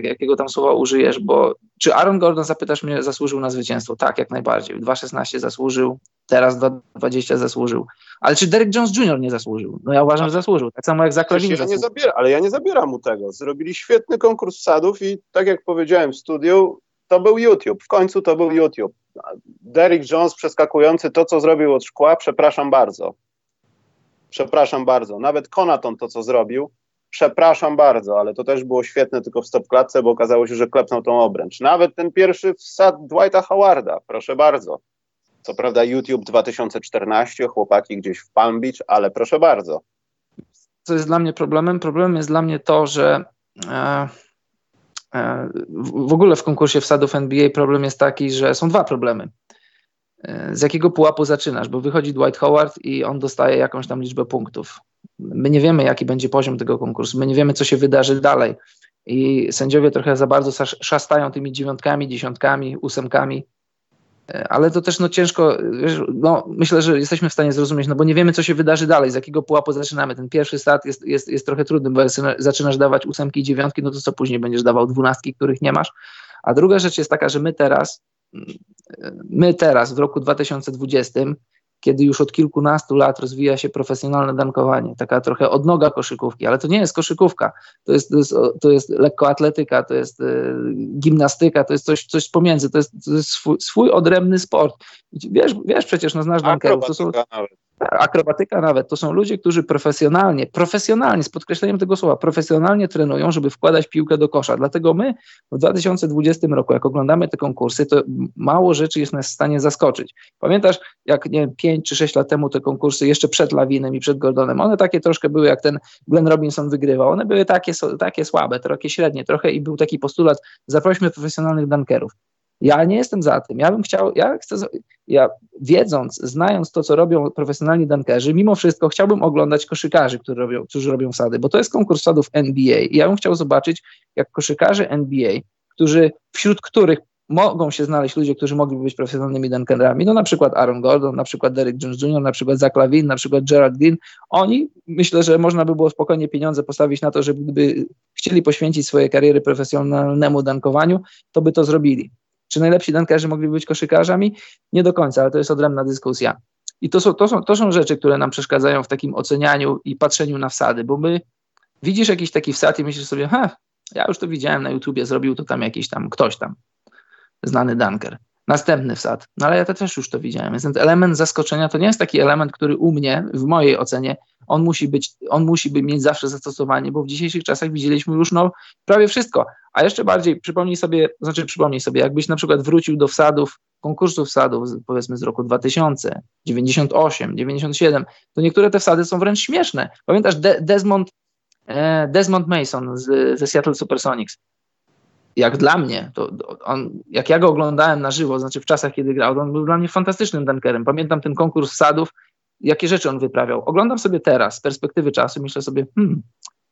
jakiego tam słowa użyjesz, bo czy Aaron Gordon, zapytasz mnie, zasłużył na zwycięstwo? Tak, jak najbardziej. 2.16 zasłużył, teraz 2.20 zasłużył. Ale czy Derek Jones Jr. nie zasłużył? No ja uważam, że zasłużył. Tak samo jak Levine ja nie zabiera, Ale ja nie zabieram mu tego. Zrobili świetny konkurs wsadów i tak jak powiedziałem w studiu, to był YouTube. W końcu to był YouTube. Derrick Jones przeskakujący to, co zrobił od szkła, przepraszam bardzo. Przepraszam bardzo. Nawet Konaton to, co zrobił, przepraszam bardzo, ale to też było świetne tylko w stopklatce, bo okazało się, że klepnął tą obręcz. Nawet ten pierwszy wsad Dwighta Howarda, proszę bardzo. Co prawda YouTube 2014, chłopaki gdzieś w Palm Beach, ale proszę bardzo. Co jest dla mnie problemem? Problemem jest dla mnie to, że e, w ogóle w konkursie wsadów NBA problem jest taki, że są dwa problemy. E, z jakiego pułapu zaczynasz? Bo wychodzi Dwight Howard i on dostaje jakąś tam liczbę punktów. My nie wiemy, jaki będzie poziom tego konkursu, my nie wiemy, co się wydarzy dalej. I sędziowie trochę za bardzo szastają tymi dziewiątkami, dziesiątkami, ósemkami ale to też no ciężko, no myślę, że jesteśmy w stanie zrozumieć, no bo nie wiemy, co się wydarzy dalej, z jakiego pułapu zaczynamy. Ten pierwszy start jest, jest, jest trochę trudny, bo jak zaczynasz dawać ósemki i dziewiątki, no to co później będziesz dawał dwunastki, których nie masz. A druga rzecz jest taka, że my teraz, my teraz w roku 2020 kiedy już od kilkunastu lat rozwija się profesjonalne dankowanie, taka trochę odnoga koszykówki, ale to nie jest koszykówka, to jest, to jest, to jest lekkoatletyka, to jest y, gimnastyka, to jest coś, coś pomiędzy, to jest, to jest swój, swój odrębny sport. Wiesz, wiesz przecież, no znasz dankerów, to są, akrobatyka nawet, to są ludzie, którzy profesjonalnie, profesjonalnie, z podkreśleniem tego słowa, profesjonalnie trenują, żeby wkładać piłkę do kosza. Dlatego my w 2020 roku, jak oglądamy te konkursy, to mało rzeczy jest nas w stanie zaskoczyć. Pamiętasz, jak nie 5 czy 6 lat temu te konkursy, jeszcze przed Lawinem i przed Gordonem, one takie troszkę były, jak ten Glenn Robinson wygrywał, one były takie, takie słabe, trochę średnie, trochę i był taki postulat, zaprośmy profesjonalnych dankerów. Ja nie jestem za tym. Ja bym chciał, ja chcę, ja wiedząc, znając to, co robią profesjonalni dankerzy, mimo wszystko chciałbym oglądać koszykarzy, którzy robią, którzy robią wsady, bo to jest konkurs wsadów NBA i ja bym chciał zobaczyć, jak koszykarze NBA, którzy, wśród których mogą się znaleźć ludzie, którzy mogliby być profesjonalnymi dunkerami, no na przykład Aaron Gordon, na przykład Derek Jones Jr., na przykład Zach Lavin, na przykład Gerald Green, oni, myślę, że można by było spokojnie pieniądze postawić na to, żeby gdyby chcieli poświęcić swoje kariery profesjonalnemu dankowaniu, to by to zrobili. Czy najlepsi dankerzy mogliby być koszykarzami? Nie do końca, ale to jest odrębna dyskusja. I to są, to, są, to są rzeczy, które nam przeszkadzają w takim ocenianiu i patrzeniu na wsady, bo my widzisz jakiś taki wsad i myślisz sobie, ha, ja już to widziałem na YouTubie, zrobił to tam jakiś tam ktoś tam, znany danker. Następny wsad. No ale ja to też już to widziałem. Więc ten element zaskoczenia to nie jest taki element, który u mnie, w mojej ocenie, on musi być, on musi mieć zawsze zastosowanie, bo w dzisiejszych czasach widzieliśmy już no, prawie wszystko. A jeszcze bardziej przypomnij sobie, znaczy przypomnij sobie, jakbyś na przykład wrócił do wsadów, konkursów wsadów, powiedzmy z roku 2000, 98, 97, to niektóre te wsady są wręcz śmieszne. Pamiętasz De Desmond, e, Desmond Mason z, ze Seattle Supersonics? Jak dla mnie, to on, jak ja go oglądałem na żywo, znaczy w czasach, kiedy grał, on był dla mnie fantastycznym dunkerem. Pamiętam ten konkurs wsadów, jakie rzeczy on wyprawiał. Oglądam sobie teraz, z perspektywy czasu, myślę sobie, hmm,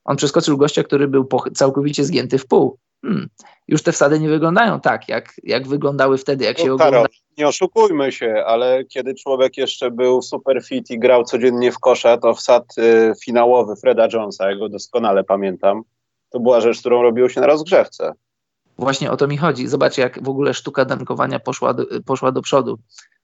on przeskoczył gościa, który był całkowicie zgięty w pół. Hmm, już te wsady nie wyglądają tak, jak, jak wyglądały wtedy, jak no, się oglądało. Nie oszukujmy się, ale kiedy człowiek jeszcze był super fit i grał codziennie w kosza, to wsad y, finałowy Freda Jonesa, ja go doskonale pamiętam, to była rzecz, którą robiło się na rozgrzewce. Właśnie o to mi chodzi. Zobacz, jak w ogóle sztuka dankowania poszła do, poszła do przodu.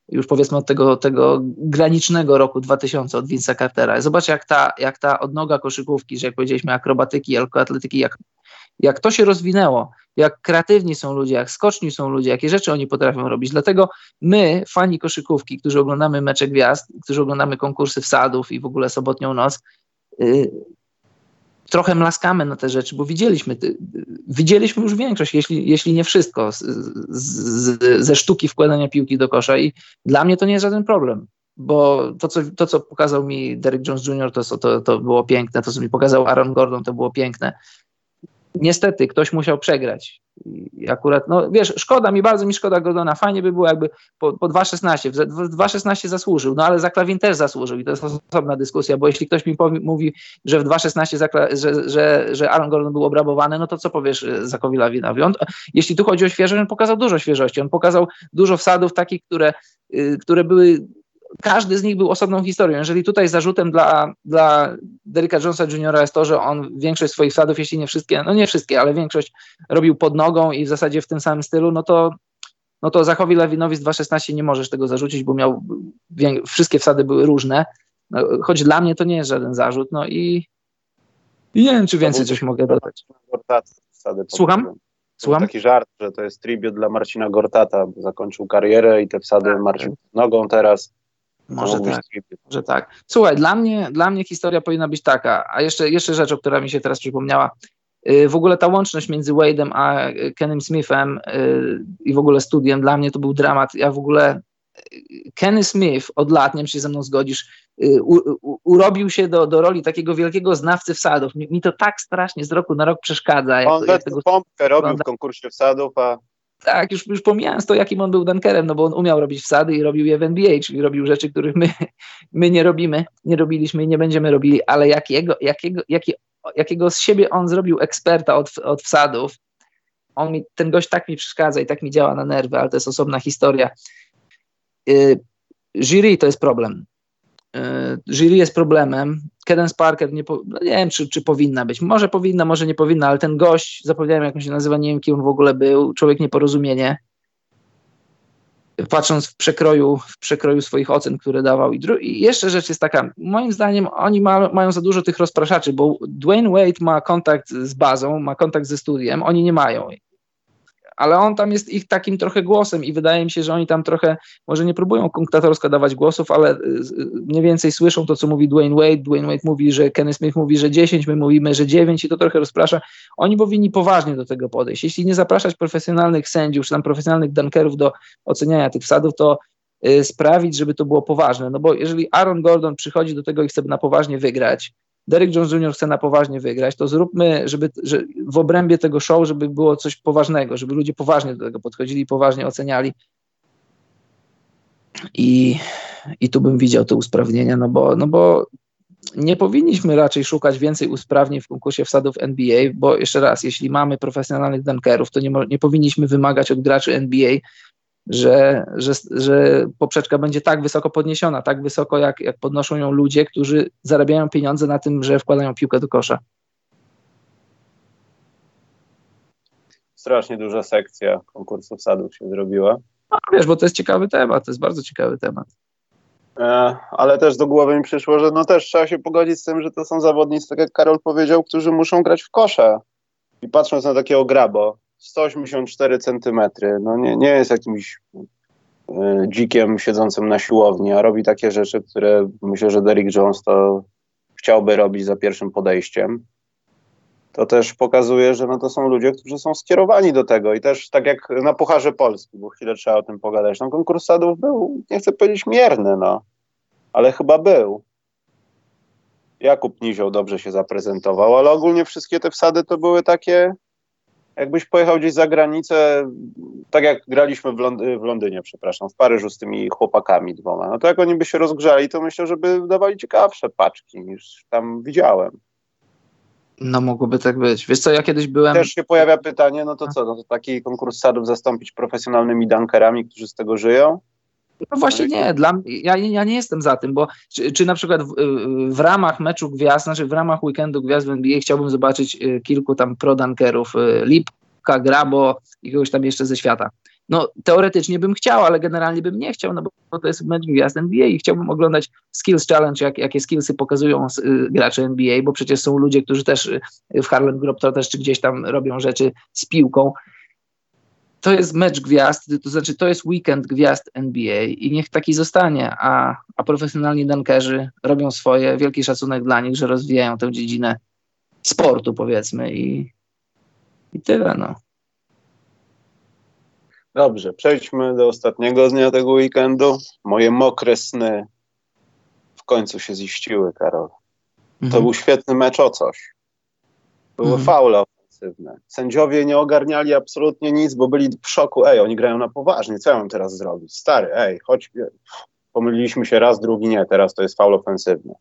Już powiedzmy od tego, tego granicznego roku 2000 od Vince'a Cartera. Zobacz, jak ta, jak ta odnoga koszykówki, że jak powiedzieliśmy, akrobatyki, atletyki, jak, jak to się rozwinęło, jak kreatywni są ludzie, jak skoczni są ludzie, jakie rzeczy oni potrafią robić. Dlatego my, fani koszykówki, którzy oglądamy mecze gwiazd, którzy oglądamy konkursy wsadów i w ogóle sobotnią noc, yy, trochę mlaskamy na te rzeczy, bo widzieliśmy, widzieliśmy już większość, jeśli, jeśli nie wszystko z, z, ze sztuki wkładania piłki do kosza i dla mnie to nie jest żaden problem, bo to, co, to, co pokazał mi Derek Jones Jr., to, to, to było piękne, to, co mi pokazał Aaron Gordon, to było piękne. Niestety, ktoś musiał przegrać. I akurat, no wiesz, szkoda mi, bardzo mi szkoda Gordona. Fajnie by było, jakby po, po 2.16, w 2.16 zasłużył, no ale Zaklawin też zasłużył i to jest osobna dyskusja, bo jeśli ktoś mi powie, mówi, że w 2.16 że, że, że Aaron Gordon był obrabowany, no to co powiesz e, Zakowi Lawinowi? On, jeśli tu chodzi o świeżość, on pokazał dużo świeżości, on pokazał dużo wsadów takich, które, y, które były każdy z nich był osobną historią. Jeżeli tutaj zarzutem dla, dla Deryka Jonesa Jr. jest to, że on większość swoich wsadów, jeśli nie wszystkie, no nie wszystkie, ale większość robił pod nogą i w zasadzie w tym samym stylu, no to no to Zachowi Lewinowi z 2.16 nie możesz tego zarzucić, bo miał, wszystkie wsady były różne, no, choć dla mnie to nie jest żaden zarzut, no i, i nie wiem, czy więcej coś mogę dodać. Słucham? Słucham? Taki żart, że to jest tribut dla Marcina Gortata, bo zakończył karierę i te wsady tak. Marcin nogą teraz. Może tak, może tak. Słuchaj, dla mnie, dla mnie historia powinna być taka, a jeszcze, jeszcze rzecz, o która mi się teraz przypomniała. Y, w ogóle ta łączność między Wade'em a Kenem Smithem y, i w ogóle studiem, dla mnie to był dramat. Ja w ogóle y, Kenny Smith od lat, nie wiem, czy się ze mną zgodzisz, u, u, urobił się do, do roli takiego wielkiego znawcy wsadów. Mi, mi to tak strasznie z roku na rok przeszkadza. Jak on jak tego pompkę robił w konkursie wsadów, a... Tak, już, już pomijając to, jakim on był dunkerem, no bo on umiał robić wsady i robił je w NBA, czyli robił rzeczy, których my, my nie robimy, nie robiliśmy i nie będziemy robili, ale jakiego, jakiego, jaki jakiego z siebie on zrobił eksperta od, od wsadów. On mi, ten gość tak mi przeszkadza i tak mi działa na nerwy, ale to jest osobna historia. Yy, jury to jest problem. Yy, jury jest problemem. Cadence Parker, nie, po, no nie wiem, czy, czy powinna być. Może powinna, może nie powinna, ale ten gość, zapomniałem jak on się nazywa, nie wiem, kim on w ogóle był, człowiek nieporozumienie patrząc w przekroju, w przekroju swoich ocen, które dawał. I, I, jeszcze rzecz jest taka, moim zdaniem oni ma, mają za dużo tych rozpraszaczy, bo Dwayne Wade ma kontakt z bazą, ma kontakt ze studiem, oni nie mają ale on tam jest ich takim trochę głosem i wydaje mi się, że oni tam trochę, może nie próbują konktatorsko dawać głosów, ale y, mniej więcej słyszą to, co mówi Dwayne Wade. Dwayne Wade mówi, że Kenny Smith mówi, że 10, my mówimy, że 9 i to trochę rozprasza. Oni powinni poważnie do tego podejść. Jeśli nie zapraszać profesjonalnych sędziów, czy tam profesjonalnych dunkerów do oceniania tych wsadów, to y, sprawić, żeby to było poważne. No bo jeżeli Aaron Gordon przychodzi do tego i chce na poważnie wygrać, Derek Jones Jr. chce na poważnie wygrać, to zróbmy, żeby że w obrębie tego show, żeby było coś poważnego, żeby ludzie poważnie do tego podchodzili poważnie oceniali. I, I tu bym widział te usprawnienia, no bo, no bo nie powinniśmy raczej szukać więcej usprawnień w konkursie wsadów NBA, bo jeszcze raz, jeśli mamy profesjonalnych dunkerów, to nie, nie powinniśmy wymagać od graczy NBA, że, że, że poprzeczka będzie tak wysoko podniesiona, tak wysoko, jak, jak podnoszą ją ludzie, którzy zarabiają pieniądze na tym, że wkładają piłkę do kosza. Strasznie duża sekcja konkursów sadów się zrobiła. No, wiesz, bo to jest ciekawy temat, to jest bardzo ciekawy temat. E, ale też do głowy mi przyszło, że no też trzeba się pogodzić z tym, że to są zawodnicy, tak jak Karol powiedział, którzy muszą grać w kosze. I patrząc na takiego grabo, 184 centymetry. No nie, nie jest jakimś y, dzikiem siedzącym na siłowni, a robi takie rzeczy, które myślę, że Derrick Jones to chciałby robić za pierwszym podejściem. To też pokazuje, że no to są ludzie, którzy są skierowani do tego i też tak jak na Pucharze Polski, bo chwilę trzeba o tym pogadać, no konkurs sadów był, nie chcę powiedzieć mierny, no, ale chyba był. Jakub Nizioł dobrze się zaprezentował, ale ogólnie wszystkie te wsady to były takie jakbyś pojechał gdzieś za granicę, tak jak graliśmy w, w, Londynie, przepraszam, w Paryżu z tymi chłopakami dwoma, no to jak oni by się rozgrzali, to myślę, że by dawali ciekawsze paczki niż tam widziałem. No mogłoby tak być. Wiesz co, ja kiedyś byłem... Też się pojawia pytanie, no to co, no to taki konkurs sadów zastąpić profesjonalnymi dunkerami, którzy z tego żyją? No właśnie nie, dla, ja, ja nie jestem za tym, bo czy, czy na przykład w, w, ramach meczu gwiazd, znaczy w ramach weekendu gwiazd w NBA chciałbym zobaczyć y, kilku tam pro-dunkerów, y, Lipka, Grabo i kogoś tam jeszcze ze świata. No teoretycznie bym chciał, ale generalnie bym nie chciał, no bo to jest mecz gwiazd NBA i chciałbym oglądać Skills Challenge, jak, jakie skillsy pokazują y, gracze NBA, bo przecież są ludzie, którzy też w Harlem Globetrotters czy gdzieś tam robią rzeczy z piłką to jest mecz gwiazd, to znaczy to jest weekend gwiazd NBA i niech taki zostanie, a, a profesjonalni dunkerzy robią swoje, wielki szacunek dla nich, że rozwijają tę dziedzinę sportu powiedzmy i, i tyle no. Dobrze, przejdźmy do ostatniego dnia tego weekendu. Moje mokre sny w końcu się ziściły, Karol. Mhm. To był świetny mecz o coś. Były mhm. faule Sędziowie nie ogarniali absolutnie nic, bo byli w szoku. Ej, oni grają na poważnie, co ja mam teraz zrobić? Stary, ej, chodź, pomyliliśmy się raz, drugi nie, teraz to jest faul ofensywny.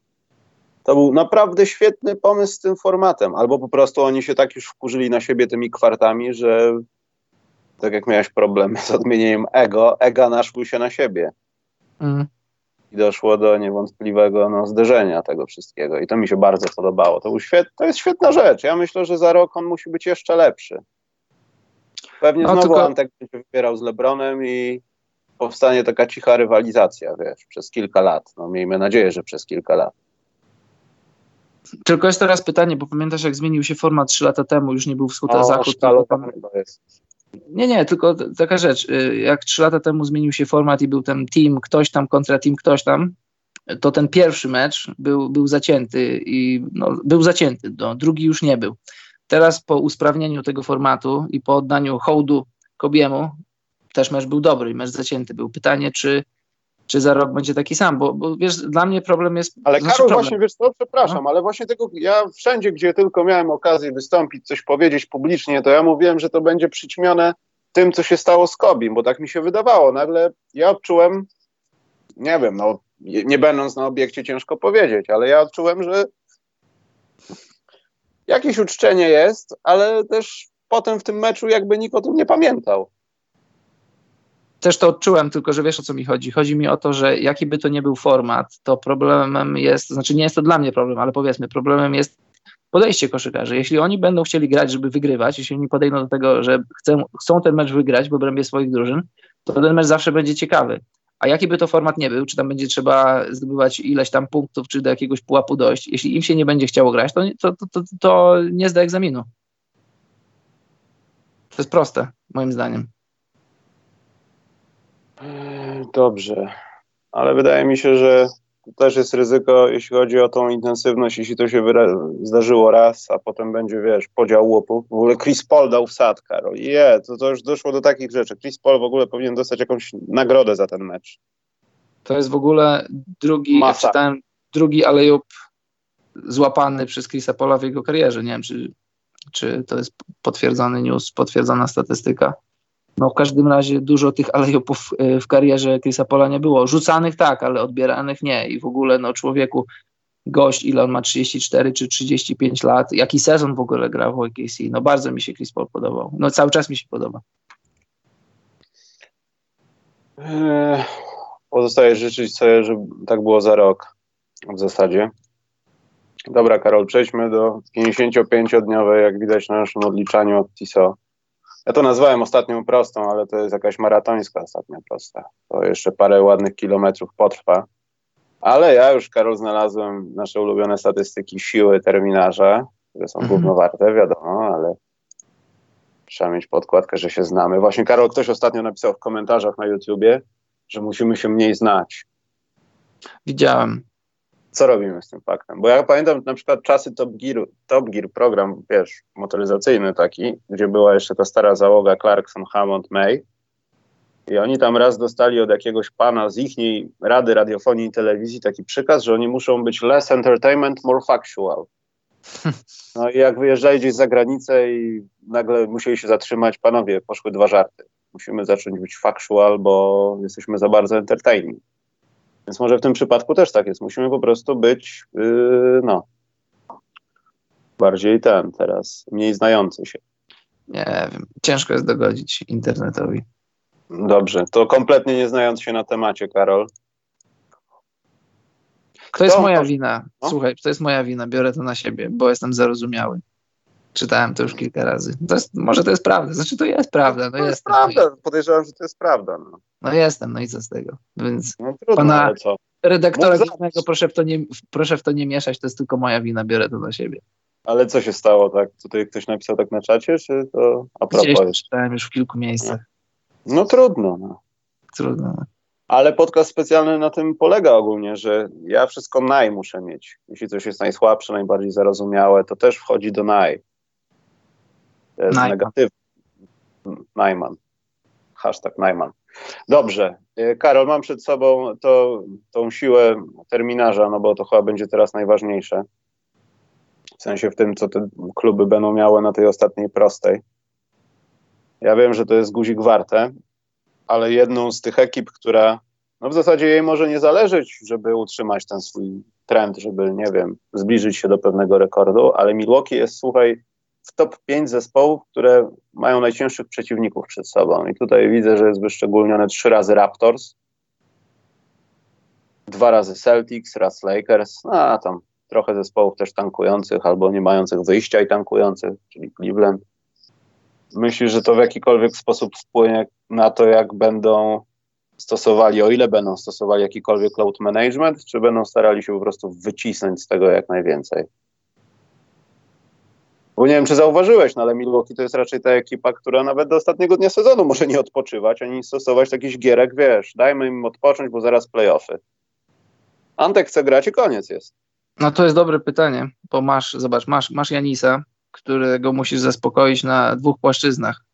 To był naprawdę świetny pomysł z tym formatem. Albo po prostu oni się tak już wkurzyli na siebie tymi kwartami, że tak jak miałeś problemy z odmienieniem ego, ega naszły się na siebie. Mm. I doszło do niewątpliwego no, zderzenia tego wszystkiego. I to mi się bardzo podobało. To, był świet, to jest świetna rzecz. Ja myślę, że za rok on musi być jeszcze lepszy. Pewnie no, znowu tylko... Antek będzie wybierał z Lebronem i powstanie taka cicha rywalizacja, wiesz, przez kilka lat. No miejmy nadzieję, że przez kilka lat. Tylko jest teraz pytanie, bo pamiętasz, jak zmienił się format 3 lata temu, już nie był wschód a zachód. Pan... Nie, nie, tylko taka rzecz. Y, jak 3 lata temu zmienił się format i był ten team ktoś tam kontra team ktoś tam, to ten pierwszy mecz był, był zacięty i no, był zacięty, no, drugi już nie był. Teraz po usprawnieniu tego formatu i po oddaniu hołdu Kobiemu, też mecz był dobry, mecz zacięty był. Pytanie, czy czy za rok będzie taki sam, bo, bo wiesz, dla mnie problem jest... Ale znaczy Karol, problem. właśnie, wiesz co, przepraszam, no. ale właśnie tego, ja wszędzie, gdzie tylko miałem okazję wystąpić, coś powiedzieć publicznie, to ja mówiłem, że to będzie przyćmione tym, co się stało z Kobim, bo tak mi się wydawało. Nagle ja odczułem, nie wiem, no, nie będąc na obiekcie ciężko powiedzieć, ale ja odczułem, że jakieś uczczenie jest, ale też potem w tym meczu jakby nikt o tym nie pamiętał też to odczułem, tylko że wiesz o co mi chodzi. Chodzi mi o to, że jaki by to nie był format, to problemem jest, znaczy nie jest to dla mnie problem, ale powiedzmy, problemem jest podejście koszykarzy. Jeśli oni będą chcieli grać, żeby wygrywać, jeśli oni podejdą do tego, że chcą, chcą ten mecz wygrać w obrębie swoich drużyn, to ten mecz zawsze będzie ciekawy. A jaki by to format nie był, czy tam będzie trzeba zdobywać ileś tam punktów, czy do jakiegoś pułapu dojść, jeśli im się nie będzie chciało grać, to, to, to, to nie zda egzaminu. To jest proste, moim zdaniem. Dobrze, ale wydaje mi się, że też jest ryzyko, jeśli chodzi o tą intensywność, jeśli to się zdarzyło raz, a potem będzie, wiesz, podział łopów. W ogóle Chris Paul dał wsad, Karol. Je, to, to już doszło do takich rzeczy. Chris Paul w ogóle powinien dostać jakąś nagrodę za ten mecz. To jest w ogóle drugi, ja czytałem, drugi alejop złapany przez Chrisa Paula w jego karierze. Nie wiem, czy, czy to jest potwierdzony news, potwierdzona statystyka. No w każdym razie dużo tych alejopów e, w karierze Chrisa Pola nie było. Rzucanych tak, ale odbieranych nie. I w ogóle no człowieku, gość, ile on ma 34 czy 35 lat, jaki sezon w ogóle grał w OKC. No bardzo mi się Chris Paul podobał. No cały czas mi się podoba. Pozostaje życzyć sobie, żeby tak było za rok w zasadzie. Dobra, Karol, przejdźmy do 55-dniowej, jak widać na naszym odliczaniu od TISO. Ja to nazwałem ostatnią prostą, ale to jest jakaś maratońska ostatnia prosta. To jeszcze parę ładnych kilometrów potrwa. Ale ja już, Karol, znalazłem nasze ulubione statystyki siły terminarza, które są mhm. gównowarte, wiadomo, ale trzeba mieć podkładkę, że się znamy. Właśnie, Karol, ktoś ostatnio napisał w komentarzach na YouTubie, że musimy się mniej znać. Widziałem co robimy z tym faktem? Bo ja pamiętam na przykład czasy Top Gear, Top Gear program, wiesz, motoryzacyjny taki, gdzie była jeszcze ta stara załoga Clarkson, Hammond, May i oni tam raz dostali od jakiegoś pana z ich Rady Radiofonii i Telewizji taki przykaz, że oni muszą być less entertainment, more factual. No i jak wyjeżdżali gdzieś za granicę i nagle musieli się zatrzymać, panowie, poszły dwa żarty. Musimy zacząć być factual, bo jesteśmy za bardzo entertaining. Więc może w tym przypadku też tak jest. Musimy po prostu być, yy, no, bardziej ten teraz, mniej znający się. Nie wiem, ciężko jest dogodzić internetowi. Dobrze, to kompletnie nie znając się na temacie, Karol. To jest moja wina. No? Słuchaj, to jest moja wina, biorę to na siebie, bo jestem zarozumiały. Czytałem to już kilka razy. To jest, może to jest prawda, znaczy to jest prawda. No to jest prawda, podejrzewam, że to jest prawda. No, no jestem, no i co z tego? Więc no, trudno, pana redaktora głównego proszę w, to nie, proszę w to nie mieszać, to jest tylko moja wina, biorę to na siebie. Ale co się stało, tak? Tutaj ktoś napisał tak na czacie, czy to a propos? Gdzieś czytałem już w kilku miejscach. No, no trudno. No. Trudno. No. Ale podcast specjalny na tym polega ogólnie, że ja wszystko naj muszę mieć. Jeśli coś jest najsłabsze, najbardziej zarozumiałe, to też wchodzi do naj. Jest Najman. negatywny. Najman. Hashtag Najman. Dobrze. E, Karol, mam przed sobą to, tą siłę terminarza, no bo to chyba będzie teraz najważniejsze. W sensie w tym, co te kluby będą miały na tej ostatniej prostej. Ja wiem, że to jest guzik warte, ale jedną z tych ekip, która no w zasadzie jej może nie zależeć, żeby utrzymać ten swój trend, żeby, nie wiem, zbliżyć się do pewnego rekordu, ale Milwaukee jest, słuchaj, w top 5 zespołów, które mają najcięższych przeciwników przed sobą. I tutaj widzę, że jest wyszczególnione trzy razy Raptors. dwa razy Celtics, raz Lakers, no, a tam trochę zespołów też tankujących albo nie mających wyjścia i tankujących, czyli Cleveland. Myślisz, że to w jakikolwiek sposób wpłynie na to, jak będą stosowali, o ile będą stosowali jakikolwiek load management, czy będą starali się po prostu wycisnąć z tego jak najwięcej? Bo nie wiem, czy zauważyłeś, no ale Milwaukee to jest raczej ta ekipa, która nawet do ostatniego dnia sezonu może nie odpoczywać, ani stosować jakichś gierek, wiesz, dajmy im odpocząć, bo zaraz playoffy. Antek chce grać i koniec jest. No to jest dobre pytanie, bo masz, zobacz, masz, masz Janisa, którego musisz zaspokoić na dwóch płaszczyznach.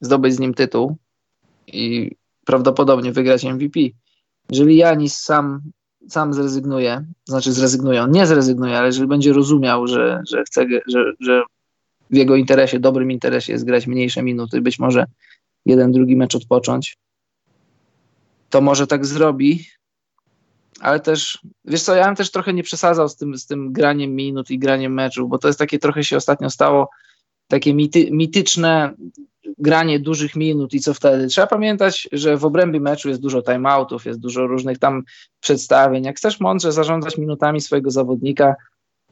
Zdobyć z nim tytuł i prawdopodobnie wygrać MVP. Jeżeli Janis sam, sam zrezygnuje, znaczy zrezygnuje, on nie zrezygnuje, ale jeżeli będzie rozumiał, że, że chce, że, że w jego interesie, dobrym interesie jest grać mniejsze minuty, być może jeden, drugi mecz odpocząć, to może tak zrobi, ale też, wiesz co, ja bym też trochę nie przesadzał z tym, z tym graniem minut i graniem meczów, bo to jest takie trochę się ostatnio stało, takie mity, mityczne granie dużych minut i co wtedy. Trzeba pamiętać, że w obrębie meczu jest dużo timeoutów, jest dużo różnych tam przedstawień. Jak chcesz mądrze zarządzać minutami swojego zawodnika,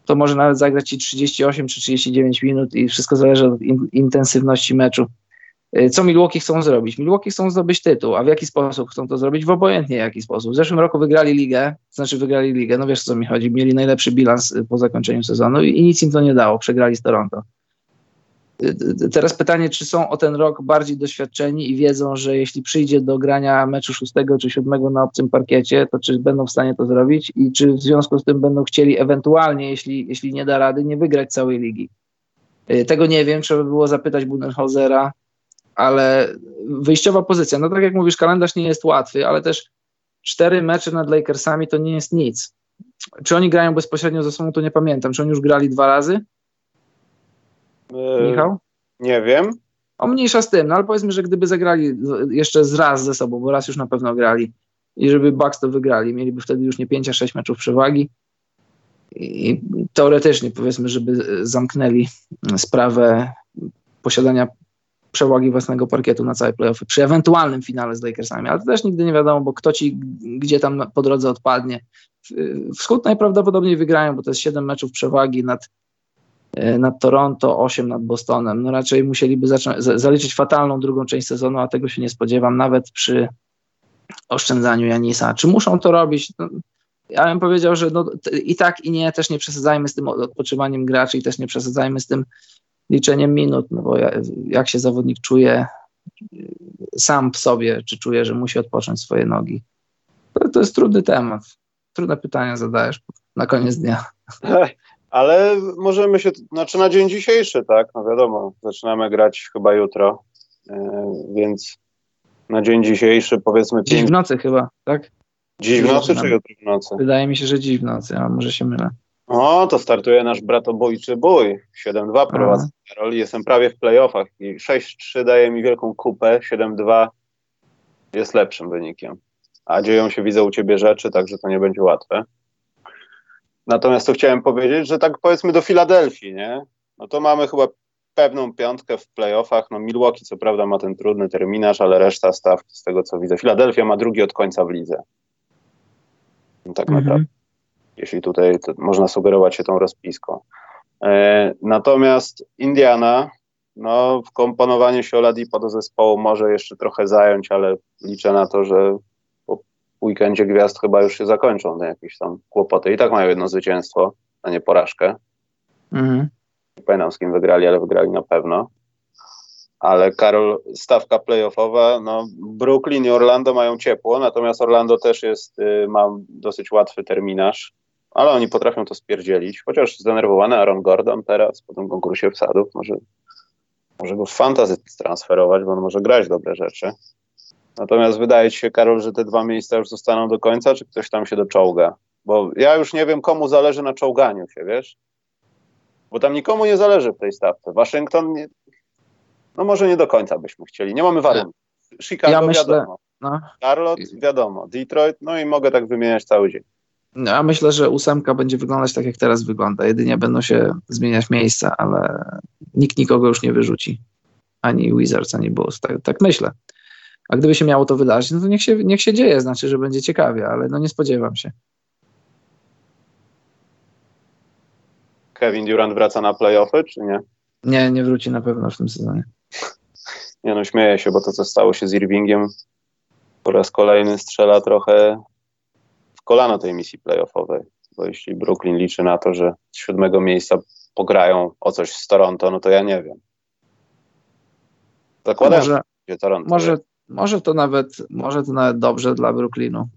to może nawet zagrać ci 38 czy 39 minut i wszystko zależy od in, intensywności meczu. Y, co Milwaukee chcą zrobić? Milwaukee chcą zdobyć tytuł, a w jaki sposób chcą to zrobić? W obojętnie jaki sposób. W zeszłym roku wygrali ligę, znaczy wygrali ligę, no wiesz co mi chodzi, mieli najlepszy bilans y, po zakończeniu sezonu i, i nic im to nie dało, przegrali z Toronto. Y, teraz pytanie, czy są o ten rok bardziej doświadczeni i wiedzą, że jeśli przyjdzie do grania meczu szóstego czy siódmego na obcym parkiecie, to czy będą w stanie to zrobić i czy w związku z tym będą chcieli ewentualnie, jeśli, jeśli nie da rady, nie wygrać całej ligi. Tego nie wiem, trzeba by było zapytać Budenholzera, ale wyjściowa pozycja, no tak jak mówisz, kalendarz nie jest łatwy, ale też cztery mecze nad Lakersami to nie jest nic. Czy oni grają bezpośrednio ze sobą, to nie pamiętam. Czy oni już grali dwa razy? Yy, Michał? Nie wiem. O mniejsza z tym, no ale powiedzmy, że gdyby zagrali jeszcze z raz ze sobą, bo raz już na pewno grali i żeby Bucks to wygrali, mieliby wtedy już nie 5, a 6 meczów przewagi i teoretycznie powiedzmy, żeby zamknęli sprawę posiadania przewagi własnego parkietu na całe playoffy, przy ewentualnym finale z Lakersami, ale to też nigdy nie wiadomo, bo kto ci gdzie tam po drodze odpadnie. Wschód najprawdopodobniej wygrają, bo to jest 7 meczów przewagi nad, e, nad Toronto, 8 nad Bostonem. No raczej musieliby zacząć, zaliczyć fatalną drugą część sezonu, a tego się nie spodziewam, nawet przy oszczędzaniu Janisa. Czy muszą to robić? No, ja bym powiedział, że no, i tak i nie, też nie przesadzajmy z tym odpoczywaniem graczy i też nie przesadzajmy z tym liczeniem minut, no bo jak się zawodnik czuje sam w sobie, czy czuje, że musi odpocząć swoje nogi. To, to jest trudny temat. Trudne pytania zadajesz na koniec dnia. Ale możemy się, znaczy na dzień dzisiejszy, tak, no wiadomo, zaczynamy grać chyba jutro, yy, więc na dzień dzisiejszy powiedzmy... Dziś pięć... w nocy chyba, tak? Dziś w nocy czy jutro w nocy? Wydaje mi się, że dziś w nocy, a może się mylę. O, to startuje nasz bratobójczy bój. 7-2 prowadzę Karol. Jestem prawie w playoffach i 6-3 daje mi wielką kupę. 7-2 jest lepszym wynikiem. A dzieją się, widzę u ciebie rzeczy, także to nie będzie łatwe. Natomiast to chciałem powiedzieć, że tak powiedzmy do Filadelfii, nie? No to mamy chyba pewną piątkę w playoffach. No Milwaukee co prawda ma ten trudny terminarz, ale reszta stawki z tego co widzę. Filadelfia ma drugi od końca w lidze. No tak mhm. naprawdę jeśli tutaj można sugerować się tą rozpiską. E, natomiast Indiana, no, komponowanie się Oladipo do zespołu może jeszcze trochę zająć, ale liczę na to, że weekendzie gwiazd chyba już się zakończą te jakieś tam kłopoty. I tak mają jedno zwycięstwo, a nie porażkę. Mhm. Nie pamiętam z kim wygrali, ale wygrali na pewno. Ale Karol, stawka playoffowa, no Brooklyn i Orlando mają ciepło, natomiast Orlando też jest, y, ma dosyć łatwy terminarz ale oni potrafią to spierdzielić. Chociaż zdenerwowany Aaron Gordon teraz po tym konkursie wsadów, może, może go w fantazy transferować, bo on może grać dobre rzeczy. Natomiast wydaje ci się, Karol, że te dwa miejsca już zostaną do końca, czy ktoś tam się doczołga? Bo ja już nie wiem, komu zależy na czołganiu się, wiesz? Bo tam nikomu nie zależy w tej stawce. Waszyngton, nie, no może nie do końca byśmy chcieli. Nie mamy warunków. Chicago ja myślę, wiadomo. No. Charlotte wiadomo. Detroit, no i mogę tak wymieniać cały dzień. Ja myślę, że ósemka będzie wyglądać tak, jak teraz wygląda. Jedynie będą się zmieniać miejsca, ale nikt nikogo już nie wyrzuci. Ani Wizards, ani Bulls. Tak, tak myślę. A gdyby się miało to wydarzyć, no to niech się, niech się dzieje, znaczy, że będzie ciekawie, ale no nie spodziewam się. Kevin Durant wraca na playoffy, czy nie? Nie, nie wróci na pewno w tym sezonie. Nie no, śmieję się, bo to, co stało się z Irvingiem, po raz kolejny strzela trochę w kolano tej misji playoffowej. Bo jeśli Brooklyn liczy na to, że z siódmego miejsca pograją o coś z Toronto, no to ja nie wiem. Zakładam, może, że Toronto. Może, może, to nawet, może to nawet dobrze dla Brooklynu,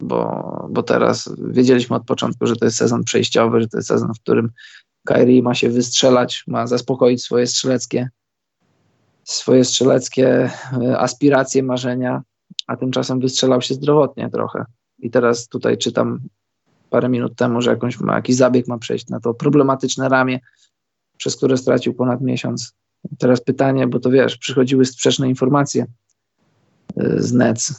bo, bo teraz wiedzieliśmy od początku, że to jest sezon przejściowy, że to jest sezon, w którym Kyrie ma się wystrzelać, ma zaspokoić swoje strzeleckie swoje strzeleckie e, aspiracje, marzenia, a tymczasem wystrzelał się zdrowotnie trochę. I teraz tutaj czytam parę minut temu, że jakąś jakiś zabieg ma przejść na to problematyczne ramię, przez które stracił ponad miesiąc. Teraz pytanie, bo to wiesz, przychodziły sprzeczne informacje z NEC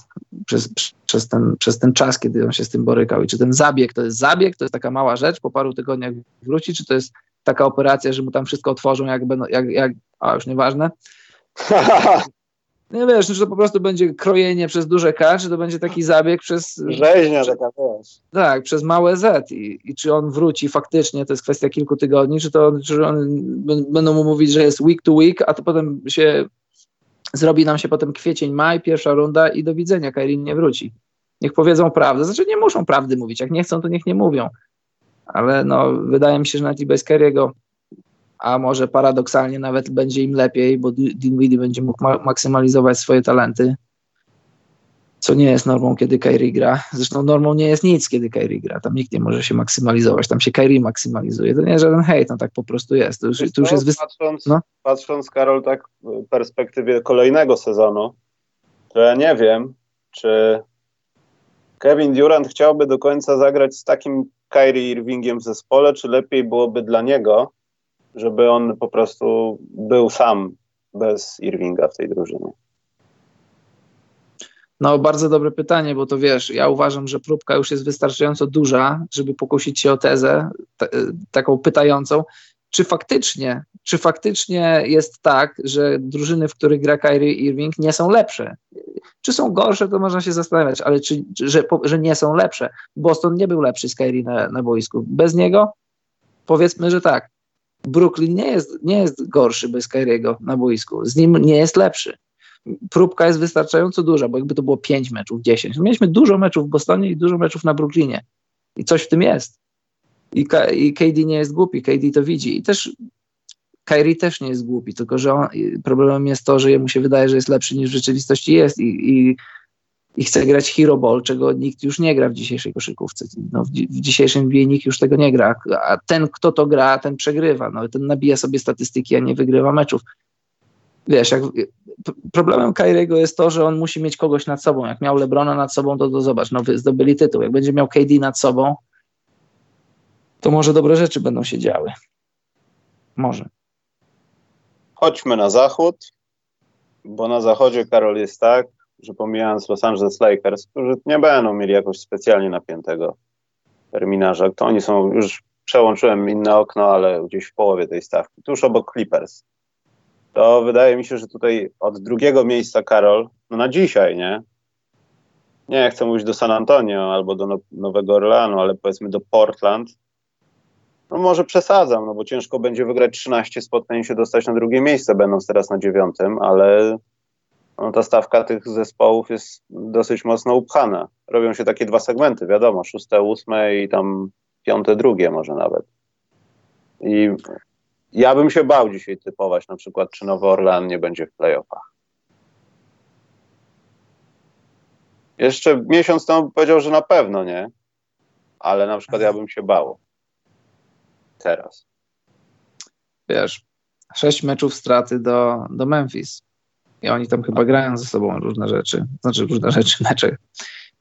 przez, przez, ten, przez ten czas, kiedy on się z tym borykał. I czy ten zabieg to jest zabieg, to jest taka mała rzecz, po paru tygodniach wróci, czy to jest taka operacja, że mu tam wszystko otworzą, jak będą, jak, jak a już nieważne, nie wiesz, czy to po prostu będzie krojenie przez duże K, czy to będzie taki zabieg przez... Rzeźnia taka, wiesz. Tak, przez małe Z. I, i czy on wróci faktycznie, to jest kwestia kilku tygodni, czy to czy on, będą mu mówić, że jest week to week, a to potem się zrobi nam się potem kwiecień, maj, pierwsza runda i do widzenia, Kairin nie wróci. Niech powiedzą prawdę, znaczy nie muszą prawdy mówić, jak nie chcą, to niech nie mówią. Ale no, wydaje mi się, że na bez Kerry'ego a może paradoksalnie nawet będzie im lepiej, bo Dinwiddie będzie mógł ma maksymalizować swoje talenty, co nie jest normą, kiedy Kyrie gra. Zresztą normą nie jest nic, kiedy Kyrie gra. Tam nikt nie może się maksymalizować, tam się Kyrie maksymalizuje. To nie jest żaden hejt, no tak po prostu jest. To już, to już jest... Patrząc, no? patrząc, Karol, tak w perspektywie kolejnego sezonu, to ja nie wiem, czy Kevin Durant chciałby do końca zagrać z takim Kyrie Irvingiem w zespole, czy lepiej byłoby dla niego, żeby on po prostu był sam bez Irvinga w tej drużynie? No, bardzo dobre pytanie, bo to wiesz, ja uważam, że próbka już jest wystarczająco duża, żeby pokusić się o tezę t- taką pytającą, czy faktycznie, czy faktycznie jest tak, że drużyny, w których gra Kyrie Irving nie są lepsze. Czy są gorsze, to można się zastanawiać, ale czy, że, że nie są lepsze. Boston nie był lepszy z Kyrie na, na boisku. Bez niego powiedzmy, że tak. Brooklyn nie jest, nie jest gorszy bez Kyriego na boisku. Z nim nie jest lepszy. Próbka jest wystarczająco duża, bo jakby to było 5 meczów, 10. Mieliśmy dużo meczów w Bostonie i dużo meczów na Brooklynie. I coś w tym jest. I, K i KD nie jest głupi, KD to widzi. I też Kyrie też nie jest głupi, tylko że on, problemem jest to, że jemu się wydaje, że jest lepszy niż w rzeczywistości jest i, i i chce grać hero ball, czego nikt już nie gra w dzisiejszej koszykówce. No, w, w, dzisiejszym NBA nikt już tego nie gra, a ten, kto to gra, ten przegrywa. No, ten nabija sobie statystyki, a nie wygrywa meczów. Wiesz, jak, problemem Kairiego jest to, że on musi mieć kogoś nad sobą. Jak miał Lebrona nad sobą, to, to zobacz, no, zdobyli tytuł. Jak będzie miał KD nad sobą, to może dobre rzeczy będą się działy. Może. Chodźmy na zachód, bo na zachodzie, Karol, jest tak, że pomijając Los Angeles Lakers, którzy nie będą mieli jakoś specjalnie napiętego terminarza, to oni są, już przełączyłem inne okno, ale gdzieś w połowie tej stawki, tuż obok Clippers. To wydaje mi się, że tutaj od drugiego miejsca Karol, no na dzisiaj, nie? Nie chcę mówić do San Antonio albo do Nowego Orleanu, ale powiedzmy do Portland. No może przesadzam, no bo ciężko będzie wygrać 13 spotkań i się dostać na drugie miejsce, będąc teraz na dziewiątym, ale no, ta stawka tych zespołów jest dosyć mocno upchana. Robią się takie dwa segmenty, wiadomo, szóste, ósme i tam piąte, drugie może nawet. I ja bym się bał dzisiaj typować na przykład, czy Nowy Orlean nie będzie w playoffach. Jeszcze miesiąc temu powiedział, że na pewno nie, ale na przykład ja bym się bał. Teraz. Wiesz, sześć meczów straty do, do Memphis. I oni tam chyba grają ze sobą różne rzeczy, znaczy różne rzeczy, mecze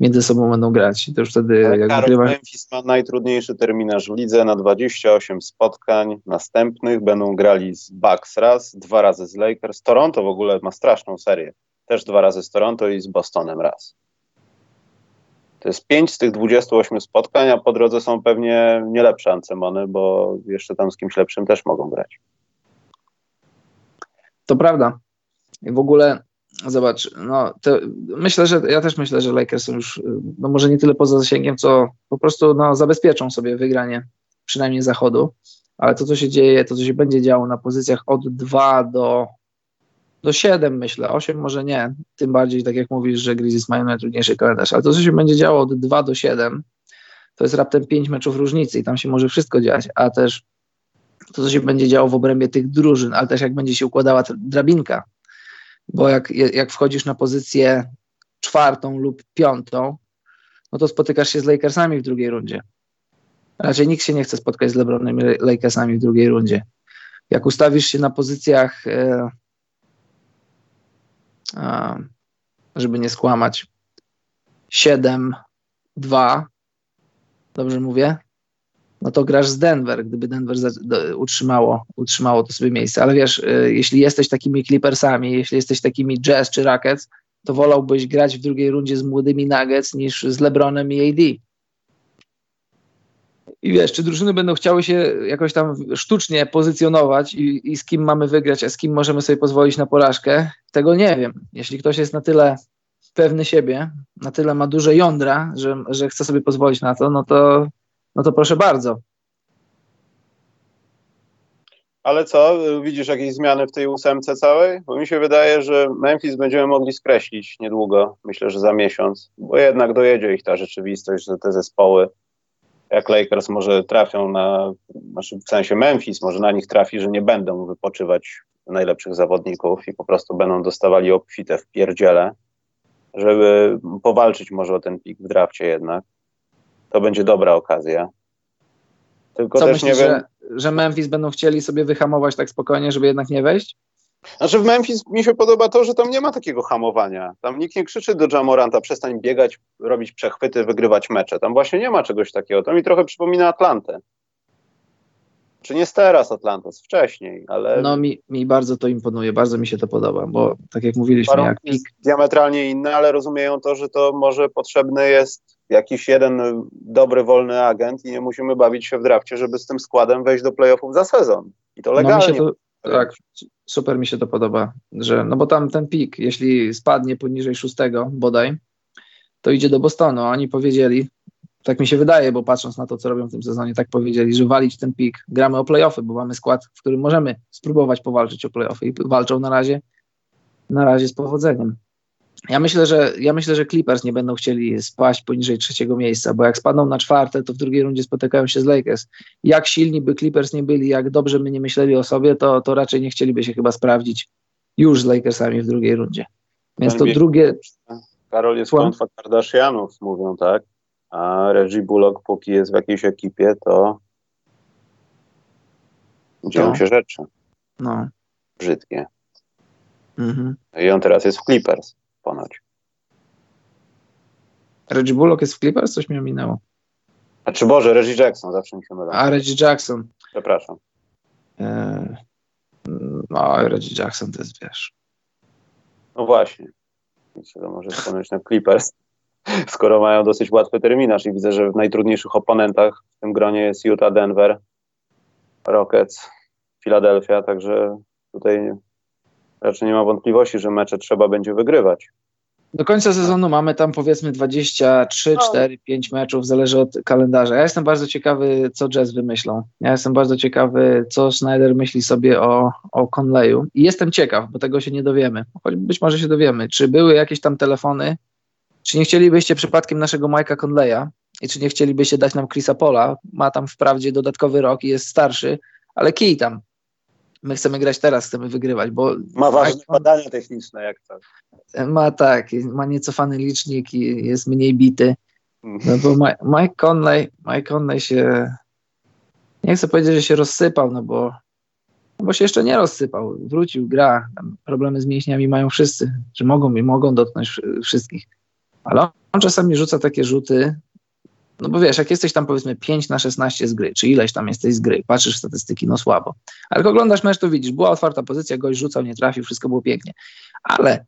między sobą będą grać. I to już wtedy Ale jak Karol, Memphis ma najtrudniejszy terminarz w lidze na 28 spotkań następnych. Będą grali z Bucks raz, dwa razy z Lakers. Toronto w ogóle ma straszną serię. Też dwa razy z Toronto i z Bostonem raz. To jest pięć z tych 28 spotkań, a po drodze są pewnie nie lepsze ancemony, bo jeszcze tam z kimś lepszym też mogą grać. To prawda. I w ogóle zobacz, no myślę, że ja też myślę, że Lakers są już, no może nie tyle poza zasięgiem, co po prostu no, zabezpieczą sobie wygranie przynajmniej zachodu, ale to, co się dzieje, to, co się będzie działo na pozycjach od 2 do, do 7, myślę, 8 może nie, tym bardziej, tak jak mówisz, że Grizzlies mają najtrudniejszy kalendarz, ale to, co się będzie działo od 2 do 7, to jest raptem 5 meczów różnicy i tam się może wszystko dziać, a też to, co się będzie działo w obrębie tych drużyn, ale też jak będzie się układała drabinka, bo jak, jak wchodzisz na pozycję czwartą lub piątą, no to spotykasz się z Lakersami w drugiej rundzie. Raczej nikt się nie chce spotkać z LeBronem i Lakersami w drugiej rundzie. Jak ustawisz się na pozycjach, e, żeby nie skłamać, 7, 2, dobrze mówię? No to grasz z Denver, gdyby Denver utrzymało, utrzymało to sobie miejsce. Ale wiesz, e, jeśli jesteś takimi Clippersami, jeśli jesteś takimi Jazz czy Rockets, to wolałbyś grać w drugiej rundzie z młodymi Nuggets niż z LeBronem i AD. I wiesz, czy drużyny będą chciały się jakoś tam sztucznie pozycjonować i, i z kim mamy wygrać, a z kim możemy sobie pozwolić na porażkę, tego nie wiem. Jeśli ktoś jest na tyle pewny siebie, na tyle ma duże jądra, że, że chce sobie pozwolić na to, no to, no to proszę bardzo. Ale co, widzisz jakieś zmiany w tej ósemce całej? Bo mi się wydaje, że Memphis będziemy mogli skreślić niedługo, myślę, że za miesiąc, bo jednak dojedzie ich ta rzeczywistość, że te zespoły jak Lakers może trafią na, znaczy w sensie Memphis może na nich trafi, że nie będą wypoczywać najlepszych zawodników i po prostu będą dostawali obfite w pierdziele, żeby powalczyć może o ten pik w drafcie jednak. To będzie dobra okazja. Tylko Co też myślisz, nie wiem... Że, że Memphis będą chcieli sobie wyhamować tak spokojnie, żeby jednak nie wejść? Znaczy w Memphis mi się podoba to, że tam nie ma takiego hamowania. Tam nikt nie krzyczy do Jamoranta, przestań biegać, robić przechwyty, wygrywać mecze. Tam właśnie nie ma czegoś takiego. To mi trochę przypomina Atlantę. Czy nie teraz Atlantis, wcześniej, ale... No mi, mi bardzo to imponuje, bardzo mi się to podoba, bo tak jak mówiliśmy, jak pik... diametralnie inne, ale rozumieją to, że to może potrzebny jest jakiś jeden dobry, wolny agent i nie musimy bawić się w drafcie, żeby z tym składem wejść do playoffów za sezon. I to legalnie. No tak, super mi się to podoba, że, no bo tam ten pik, jeśli spadnie poniżej szóstego bodaj, to idzie do Bostonu. Oni powiedzieli, tak mi się wydaje, bo patrząc na to, co robią w tym sezonie, tak powiedzieli, że walić ten pik, gramy o playoffy, bo mamy skład, w którym możemy spróbować powalczyć o playoffy i walczą na razie, na razie z powodzeniem. Ja myślę, że, ja myślę, że Clippers nie będą chcieli spaść poniżej trzeciego miejsca, bo jak spadną na czwarte, to w drugiej rundzie spotykają się z Lakers. Jak silni by Clippers nie byli, jak dobrze by nie myśleli o sobie, to, to raczej nie chcieliby się chyba sprawdzić już z Lakersami w drugiej rundzie. Więc to drugie... Karol jest klątwa Kardashianów, mówią, tak? A Reggie Bullock, póki jest w jakiejś ekipie, to dzieją no. się rzeczy. No. Brzydkie. Mhm. I on teraz jest w Clippers ponoć. Reggie Bullock jest w Clippers? Coś mi ominęło. A czy Boże, Reggie Jackson, zawsze mi się mylą. A, Reggie Jackson. Przepraszam. E, no, Reggie Jackson to jest, wiesz. No właśnie. Że może spłynąć na Clippers, skoro mają dosyć łatwy terminarz i widzę, że w najtrudniejszych oponentach w tym gronie jest Utah, Denver, Rockets, Philadelphia, także tutaj raczej nie ma wątpliwości, że mecze trzeba będzie wygrywać. Do końca sezonu mamy tam powiedzmy 23, 4, 5 meczów, zależy od kalendarza. Ja jestem bardzo ciekawy, co Jazz wymyślą. Ja jestem bardzo ciekawy, co Snyder myśli sobie o, o Conleyu. I jestem ciekaw, bo tego się nie dowiemy. Choć być może się dowiemy. Czy były jakieś tam telefony, czy nie chcielibyście przypadkiem naszego Mike'a Conleya i czy nie chcielibyście dać nam Chrisa Pola? Ma tam wprawdzie dodatkowy rok i jest starszy, ale kij tam my chcemy grać teraz, chcemy wygrywać, bo... Ma ważne Mike, badania techniczne, jak to. Ma tak, ma niecofany licznik i jest mniej bity. Mm. No bo Mike Conley, Mike Conley się, nie chcę powiedzieć, że się rozsypał, no bo, no bo się jeszcze nie rozsypał. Wrócił, gra. problemy z mięśniami mają wszyscy, że mogą i mogą dotknąć wszystkich. Ale on czasami rzuca takie rzuty, no bo wiesz, jak jesteś tam powiedzmy 5 na 16 z gry, czy ileś tam jesteś z gry, patrzysz w statystyki, no słabo. Ale jak oglądasz mecz, to widzisz, była otwarta pozycja, gość rzucał, nie trafił, wszystko było pięknie. Ale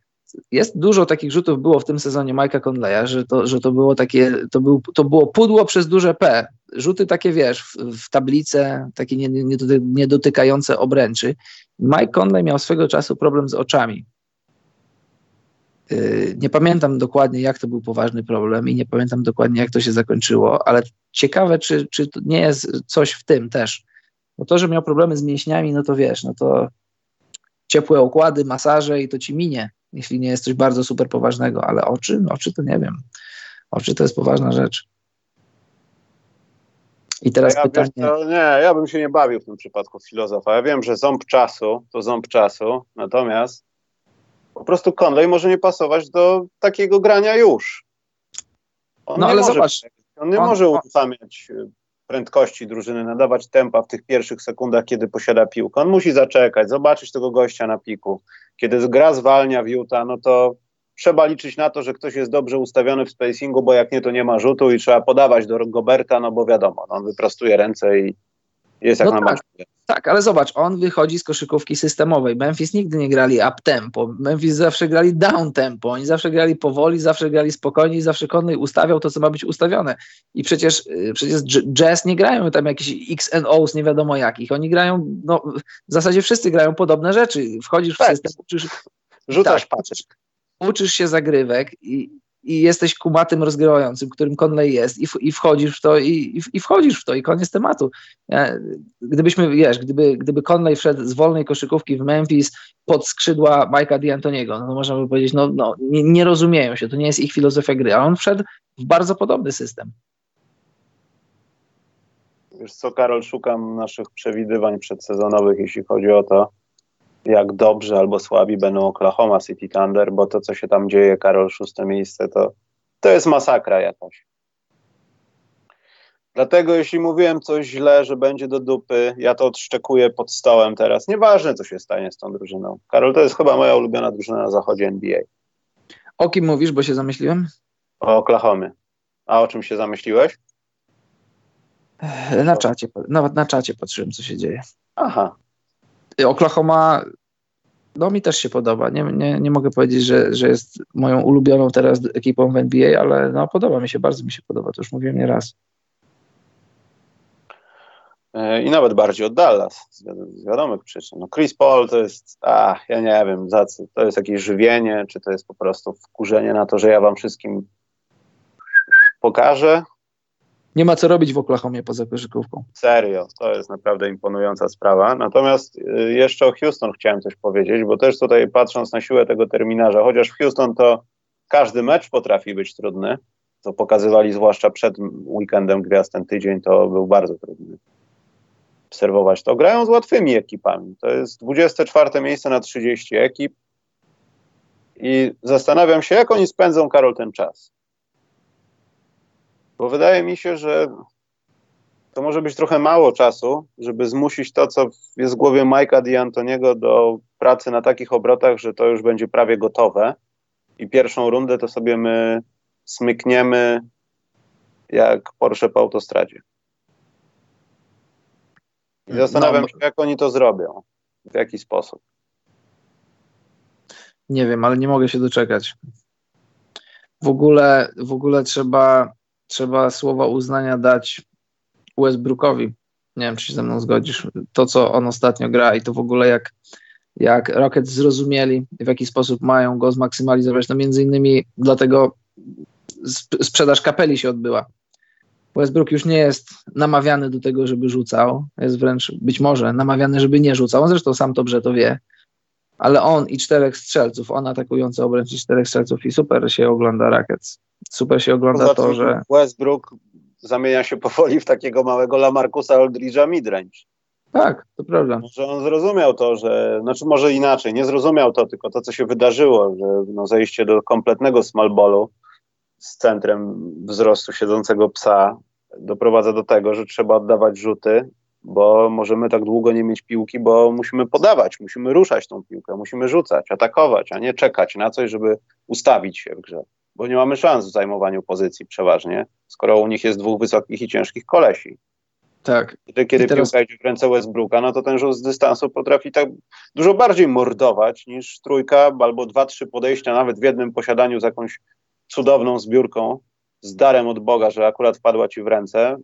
jest dużo takich rzutów było w tym sezonie Mike'a Conleya, że to, że to było takie, to, był, to było pudło przez duże P. Rzuty takie, wiesz, w, w tablicę, takie niedotykające obręczy. Mike Conley miał swego czasu problem z oczami. Y, nie pamiętam dokładnie, jak to był poważny problem i nie pamiętam dokładnie, jak to się zakończyło, ale ciekawe, czy, czy to nie jest coś w tym też. Bo to, że miał problemy z mięśniami, no to wiesz, no to ciepłe okłady, masaże i to ci minie, jeśli nie jest coś bardzo super poważnego, ale oczy, oczy to nie wiem. Oczy to jest poważna rzecz. I teraz ja pytanie. To, nie, ja bym się nie bawił w tym przypadku filozofa. Ja wiem, że ząb czasu to ząb czasu, natomiast po prostu Conley może nie pasować do takiego grania już. On no ale może, zobacz. On nie on, może uruchamiać y, prędkości drużyny, nadawać tempa w tych pierwszych sekundach, kiedy posiada piłkę. On musi zaczekać, zobaczyć tego gościa na piku. Kiedy gra zwalnia w Utah, no to trzeba liczyć na to, że ktoś jest dobrze ustawiony w spacingu, bo jak nie, to nie ma rzutu i trzeba podawać do Goberta, no bo wiadomo, no on wyprostuje ręce i jest jak no na tak. Tak, ale zobacz, on wychodzi z koszykówki systemowej. Memphis nigdy nie grali up tempo. Memphis zawsze grali down tempo. Oni zawsze grali powoli, zawsze grali spokojnie i zawsze Conley ustawiał to, co ma być ustawione. I przecież, y, przecież jazz nie grają tam jakichś XNOs nie wiadomo jakich. Oni grają, no w zasadzie wszyscy grają podobne rzeczy. Wchodzisz w tak. system, uczysz... Rzucasz tak, Uczysz się zagrywek i, i jesteś kumatym rozgrywającym, którym Conley jest i, i wchodzisz w to i, i, wchodzisz w to i koniec tematu. Gdybyśmy, wiesz, gdyby, gdyby Conley wszedł z wolnej koszykówki w Memphis pod skrzydła Mike'a D'Antoniego, no można by powiedzieć, no, no nie, nie rozumieją się, to nie jest ich filozofia gry, a on wszedł w bardzo podobny system. Wiesz co, Karol, szukam naszych przewidywań przedsezonowych, jeśli chodzi o to, jak dobrze albo słabi będą Oklahoma City Thunder, bo to, co się tam dzieje, Karol, szóste miejsce, to, to jest masakra jakaś. Dlatego jeśli mówiłem coś źle, że będzie do dupy, ja to odszczekuję pod stołem teraz. Nieważne, co się stanie z tą drużyną. Karol, to jest chyba moja ulubiona drużyna na zachodzie NBA. O kim mówisz, bo się zamyśliłem? O Oklahomie. A o czym się zamyśliłeś? Na czacie, nawet na czacie patrzyłem, co się dzieje. Aha, Oklahoma, no mi też się podoba. Nie, nie, nie mogę powiedzieć, że, że jest moją ulubioną teraz ekipą w NBA, ale no podoba mi się, bardzo mi się podoba, to już mówiłem nie raz. E, I nawet bardziej od Dallas, z, z wiadomych przyczyn. No Chris Paul to jest, a ja nie wiem, za co, to jest jakieś żywienie, czy to jest po prostu wkurzenie na to, że ja wam wszystkim pokażę, nie ma co robić w Oklahomie poza koszykówką. Serio, to jest naprawdę imponująca sprawa. Natomiast y, jeszcze o Houston chciałem coś powiedzieć, bo też tutaj patrząc na siłę tego terminarza, chociaż w Houston to każdy mecz potrafi być trudny, to pokazywali zwłaszcza przed weekendem gwiazd ten tydzień, to był bardzo trudny. Obserwować to. Grają z łatwymi ekipami. To jest 24 miejsce na 30 ekip. I zastanawiam się, jak oni spędzą, Karol, ten czas. Bo wydaje mi się, że to może być trochę mało czasu, żeby zmusić to, co jest w głowie Majka D'Antoniego do pracy na takich obrotach, że to już będzie prawie gotowe. I pierwszą rundę to sobie my smykniemy jak Porsche po autostradzie. I zastanawiam no, się, jak oni to zrobią. W jaki sposób. Nie wiem, ale nie mogę się doczekać. W ogóle, w ogóle trzeba trzeba słowa uznania dać Westbrookowi. Nie wiem, czy się ze mną zgodzisz. To, co on ostatnio gra i to w ogóle jak, jak Rockets zrozumieli, w jaki sposób mają go zmaksymalizować, no między innymi dlatego sprzedaż kapeli się odbyła. Westbrook już nie jest namawiany do tego, żeby rzucał, jest wręcz być może namawiany, żeby nie rzucał. On zresztą sam dobrze to wie, ale on i czterech strzelców, on atakujący obręcz czterech strzelców i super się ogląda Rockets super się ogląda to, że... Westbrook zamienia się powoli w takiego małego Lamarcusa Aldridge'a midrange. Tak, to prawda. Że on zrozumiał to, że, znaczy może inaczej, nie zrozumiał to, tylko to, co się wydarzyło, że no, zejście do kompletnego smallballu z centrem wzrostu siedzącego psa doprowadza do tego, że trzeba oddawać rzuty, bo możemy tak długo nie mieć piłki, bo musimy podawać, musimy ruszać tą piłkę, musimy rzucać, atakować, a nie czekać na coś, żeby ustawić się w grze bo nie mamy szans w zajmowaniu pozycji przeważnie, skoro u nich jest dwóch wysokich i ciężkich kolesi. Tak. Kiedy, kiedy teraz... piłka idzie w ręce Westbrooka, no to ten rzut z dystansu potrafi tak dużo bardziej mordować niż trójka albo dwa, trzy podejścia, nawet w jednym posiadaniu z jakąś cudowną zbiórką, z darem od Boga, że akurat wpadła ci w ręce,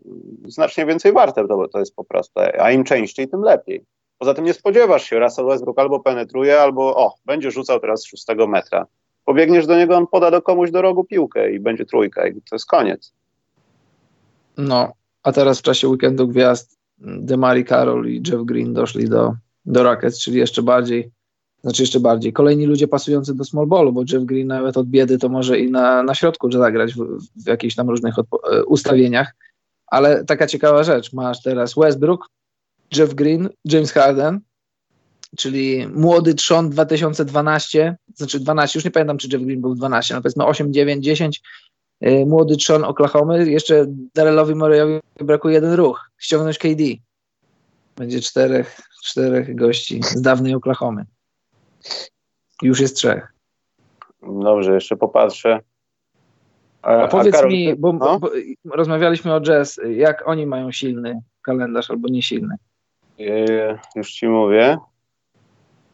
znacznie więcej warte to, to jest po prostu. A im częściej, tym lepiej. Poza tym nie spodziewasz się, Russell Westbrook albo penetruje, albo o, będzie rzucał teraz z szóstego metra pobiegniesz do niego, on poda do komuś do rogu piłkę i będzie trójka i to jest koniec. No, a teraz w czasie weekendu gwiazd Demari Carroll i Jeff Green doszli do, do Rockets, czyli jeszcze bardziej, znaczy jeszcze bardziej. Kolejni ludzie pasujący do small ballu, bo Jeff Green nawet od biedy to może i na, na środku zagrać w, w jakichś tam różnych e, ustawieniach. Ale taka ciekawa rzecz, masz teraz Westbrook, Jeff Green, James Harden, czyli młody trzon 2012, znaczy 12, już nie pamiętam, czy Jeff Green był 12, no powiedzmy 8, 9, 10, młody trzon Oklahomy, jeszcze Darelowi Moreyowi brakuje jeden ruch, ściągnąć KD. Będzie czterech, czterech gości z dawnej Oklahomy. Już jest trzech. Dobrze, jeszcze popatrzę. A, a powiedz Karol, mi, bo, no? bo, rozmawialiśmy o jazz, jak oni mają silny kalendarz albo niesilny? Yy, już ci mówię.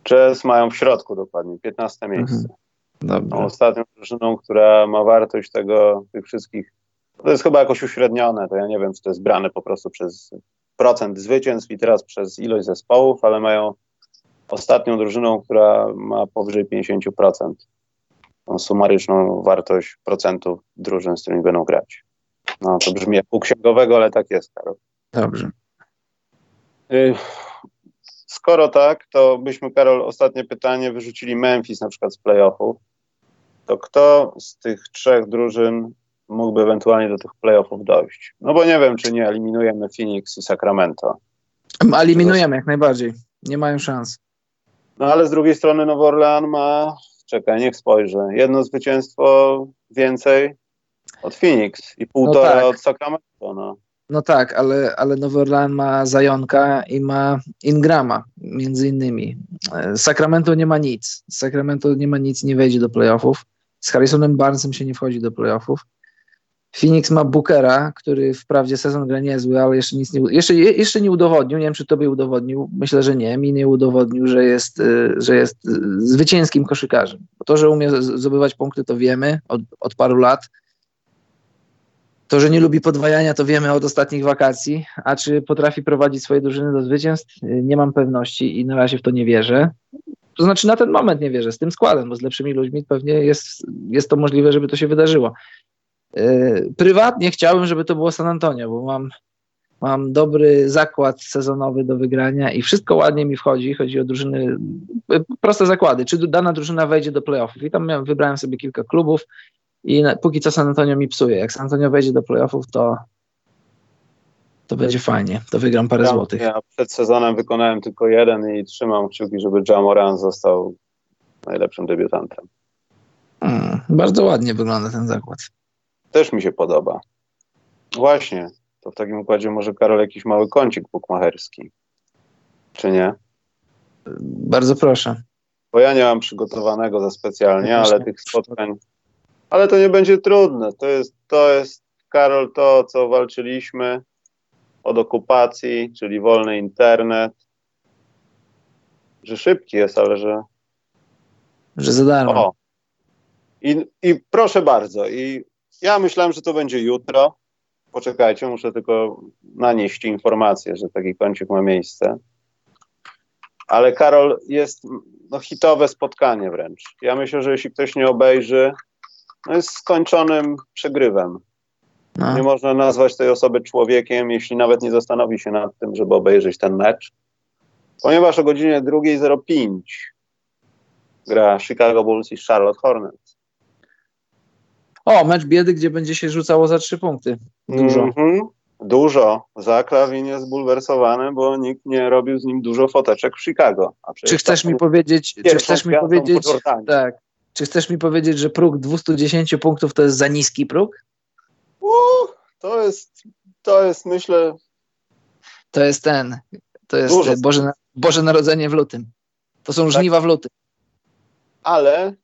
Jazz mają w środku dokładnie, 15 miejsce. Mhm. Ostatnią drużyną, która ma wartość tego, tych wszystkich, to jest chyba jakoś uśrednione, to ja nie wiem, czy to jest brane po prostu przez procent zwycięstw i teraz przez ilość zespołów, ale mają ostatnią drużyną, która ma powyżej 50% tą sumaryczną wartość procentów drużyn, z którymi będą grać. No to brzmi jak księgowego, ale tak jest, Karol. Dobrze. Y, skoro tak, to byśmy, Karol, ostatnie pytanie, wyrzucili Memphis na przykład z playoffów. To kto z tych trzech drużyn mógłby ewentualnie do tych playoffów dojść? No bo nie wiem, czy nie eliminujemy Phoenix i Sacramento. Eliminujemy jak najbardziej. Nie mają szans. No ale z drugiej strony Nowy Orlean ma, czekaj, niech spojrzę, jedno zwycięstwo więcej od Phoenix i półtora no tak. od Sacramento. No. No tak, ale, ale Nowy Orlean ma Zajonka i ma Ingrama, między innymi. Sacramento nie ma nic. Sacramento nie ma nic, nie wejdzie do playoffów. Z Harrisonem Barnesem się nie wchodzi do playoffów. Phoenix ma Bookera, który wprawdzie sezon gra niezły, ale jeszcze nic nie, jeszcze, jeszcze nie udowodnił. Nie wiem, czy tobie udowodnił. Myślę, że nie. Mi nie udowodnił, że jest, e, że jest e, zwycięskim koszykarzem. To, że umie zdobywać punkty, to wiemy od, od paru lat to, że nie lubi podwajania, to wiemy od ostatnich wakacji, a czy potrafi prowadzić swoje drużyny do zwycięstw, nie mam pewności i na razie w to nie wierzę. To znaczy na ten moment nie wierzę, z tym składem, bo z lepszymi ludźmi pewnie jest, jest to możliwe, żeby to się wydarzyło. Yy, prywatnie chciałbym, żeby to było San Antonio, bo mam, mam dobry zakład sezonowy do wygrania i wszystko ładnie mi wchodzi. Chodzi o drużyny, yy, proste zakłady, czy dana drużyna wejdzie do playoffów. I tam wybrałem sobie kilka klubów i na, póki co San Antonio mi psuje. Jak San Antonio wejdzie do playoffów, to, to będzie fajnie. To wygram parę ja, złotych. Ja przed sezonem wykonałem tylko jeden i trzymam kciuki, żeby Jamoran został najlepszym debiutantem. Hmm, bardzo ładnie wygląda ten zakład. Też mi się podoba. Właśnie. To w takim układzie może Karol jakiś mały kącik bukmacherski. Czy nie? Bardzo proszę. Bo ja nie mam przygotowanego za specjalnie, ale tych spotkań ale to nie będzie trudne. To jest, to jest, Karol, to, co walczyliśmy od okupacji, czyli wolny internet. Że szybki jest, ale że. Że za darmo. O. I, I proszę bardzo. I ja myślałem, że to będzie jutro. Poczekajcie, muszę tylko nanieść informację, że taki kącik ma miejsce. Ale Karol, jest no, hitowe spotkanie wręcz. Ja myślę, że jeśli ktoś nie obejrzy, no jest skończonym przegrywem. No. Nie można nazwać tej osoby człowiekiem, jeśli nawet nie zastanowi się nad tym, żeby obejrzeć ten mecz. Ponieważ o godzinie 2.05 gra Chicago Bulls i Charlotte Hornets. O, mecz biedy, gdzie będzie się rzucało za trzy punkty. Dużo. Mm -hmm. Dużo. Zaklawin jest zbulwersowany, bo nikt nie robił z nim dużo foteczek w Chicago. czy chcesz mi powiedzieć, czy chcesz mi powiedzieć, tak, czy chcesz mi powiedzieć, że próg 210 punktów to jest za niski próg? Uh, to jest, to jest myślę... To jest ten, to jest Boże, Boże Narodzenie w lutym. To są tak. żniwa w lutym. Ale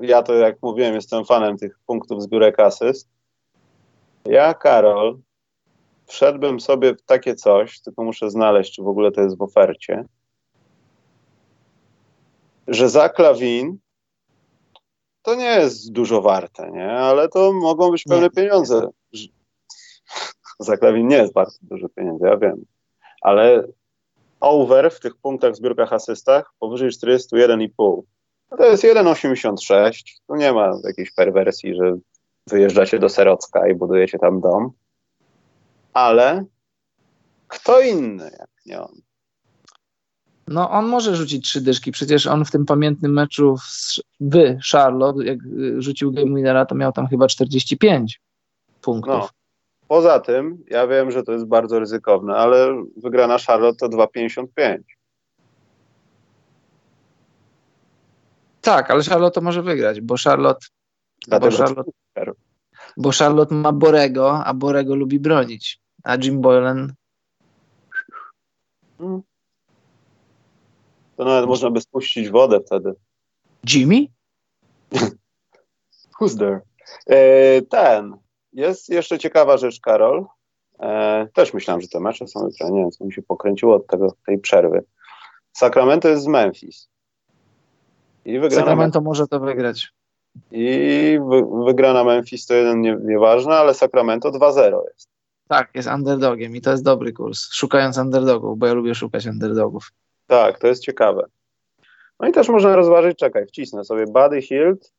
ja to jak mówiłem, jestem fanem tych punktów zbiórek asyst. Ja, Karol, wszedłbym sobie w takie coś, tylko muszę znaleźć, czy w ogóle to jest w ofercie, że za Klawin to nie jest dużo warte, nie? Ale to mogą być pewne pieniądze. Zaklawin nie jest bardzo dużo pieniędzy, ja wiem. Ale over w tych punktach, zbiórkach, asystach powyżej 41,5. To jest 1,86. Tu nie ma jakiejś perwersji, że wyjeżdżacie do Serocka i budujecie tam dom. Ale kto inny jak nie on? No, on może rzucić trzy dyszki. Przecież on w tym pamiętnym meczu w, Charlotte, jak y, rzucił game winnera, to miał tam chyba 45 punktów. No. Poza tym, ja wiem, że to jest bardzo ryzykowne, ale wygrana Charlotte to 2,55. Tak, ale Charlotte to może wygrać, bo Charlotte, bo Charlotte, bo Charlotte ma Borego, a Borego lubi bronić, a Jim Boylan hmm. To nawet można by spuścić wodę wtedy. Jimmy? Who's there? E, ten. Jest jeszcze ciekawa rzecz, Karol. E, też myślałem, że te mecze są jutro. Nie wiem, co mi się pokręciło od tego, tej przerwy. Sacramento jest z Memphis. I Sacramento może to wygrać. I wy, wygrana Memphis to jeden nie, nieważne, ale Sacramento 2-0 jest. Tak, jest underdogiem i to jest dobry kurs. Szukając underdogów, bo ja lubię szukać underdogów. Tak, to jest ciekawe. No i też można rozważyć, czekaj, wcisnę sobie Buddy Hield,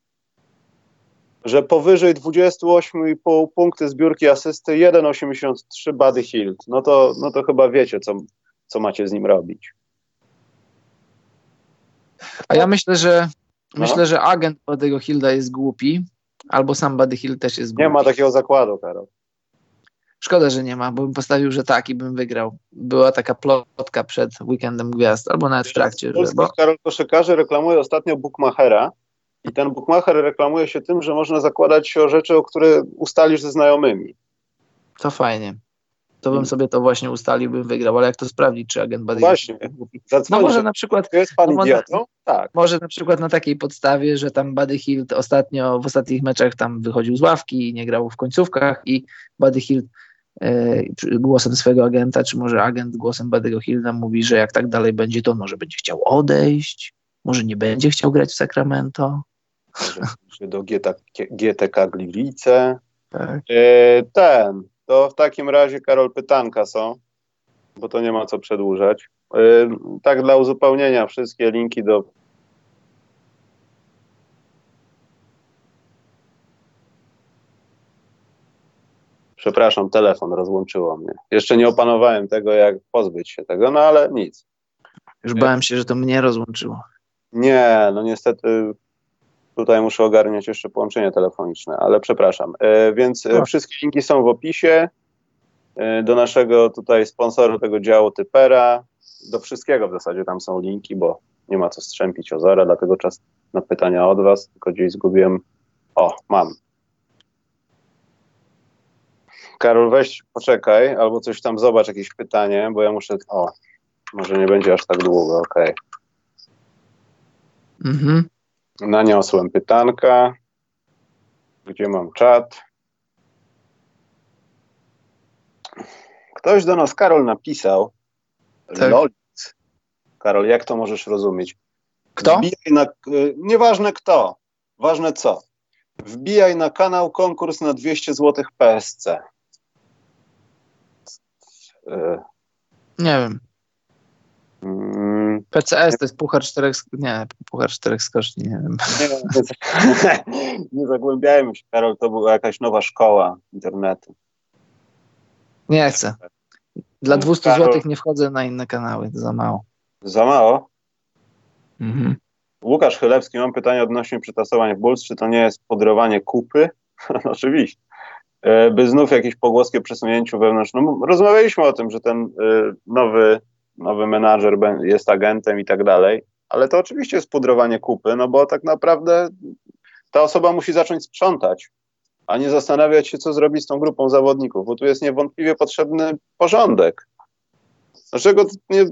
że powyżej 28,5 punkty zbiórki asysty 1,83 Buddy Hield. No to, no to chyba wiecie, co, co macie z nim robić. A ja myślę, że no. myślę, że agent Buddy'ego Hilda jest głupi, albo sam Buddy Hield też jest głupi. Nie ma takiego zakładu, Karol. Szkoda, że nie ma, bo bym postawił, że tak i bym wygrał. Była taka plotka przed weekendem gwiazd, albo nawet w trakcie. Polski bo... Karol Koszykarzy reklamuje ostatnio Bookmachera i ten Bookmacher reklamuje się tym, że można zakładać się o rzeczy, o które ustalisz ze znajomymi. To fajnie. To bym hmm. sobie to właśnie ustalił, bym wygrał, ale jak to sprawdzić, czy agent Buddy Właśnie. No może na przykład... To jest pan no, idiotą? Tak. Może na przykład na takiej podstawie, że tam Buddy Hield ostatnio, w ostatnich meczach tam wychodził z ławki i nie grał w końcówkach i Buddy Hield E, głosem swojego agenta, czy może agent głosem Badego Hilda mówi, że jak tak dalej będzie, to może będzie chciał odejść, może nie będzie chciał grać w Sacramento. Może do GTK Gliwice. Tak. E, ten, to w takim razie, Karol, pytanka są, bo to nie ma co przedłużać. E, tak dla uzupełnienia, wszystkie linki do Przepraszam, telefon rozłączyło mnie. Jeszcze nie opanowałem tego, jak pozbyć się tego, no ale nic. Już bałem się, że to mnie rozłączyło. Nie, no niestety tutaj muszę ogarniać jeszcze połączenie telefoniczne, ale przepraszam. E, więc e, wszystkie linki są w opisie e, do naszego tutaj sponsora tego działu Typera. Do wszystkiego w zasadzie tam są linki, bo nie ma co strzępić Ozora, dlatego czas na pytania od Was, tylko gdzieś zgubiłem. O, mam. Karol, weź, poczekaj, albo coś tam zobacz, jakieś pytanie, bo ja muszę. O, może nie będzie aż tak długo, okej. Okay. Mhm. Naniosłem pytanka. Gdzie mam czat? Ktoś do nas, Karol, napisał. Tak. Lolic. Karol, jak to możesz rozumieć? Kto? na, y, nieważne kto, ważne co. Wbijaj na kanał konkurs na 200 zł PSC. Nie wiem. Mm. PCS to jest puchar czterech, nie, puchar czterech skoczni, nie wiem. Nie, nie, nie zagłębiajmy się, Karol, to była jakaś nowa szkoła internetu. Nie chcę. Dla 200 Karol... zł nie wchodzę na inne kanały, to za mało. Za mało? Mhm. Łukasz Chylewski, mam pytanie odnośnie przetasowań w Bulls, czy to nie jest podrowanie kupy? Oczywiście. E, by znów jakieś pogłoski o przesunięciu wewnętrznym. No, rozmawialiśmy o tym, że ten e, nowy, nowy menadżer jest agentem i tak dalej, ale to oczywiście jest pudrowanie kupy, no bo tak naprawdę ta osoba musi zacząć sprzątać, a nie zastanawiać się, co zrobić z tą grupą zawodników, bo tu jest niewątpliwie potrzebny porządek. Dlaczego, nie,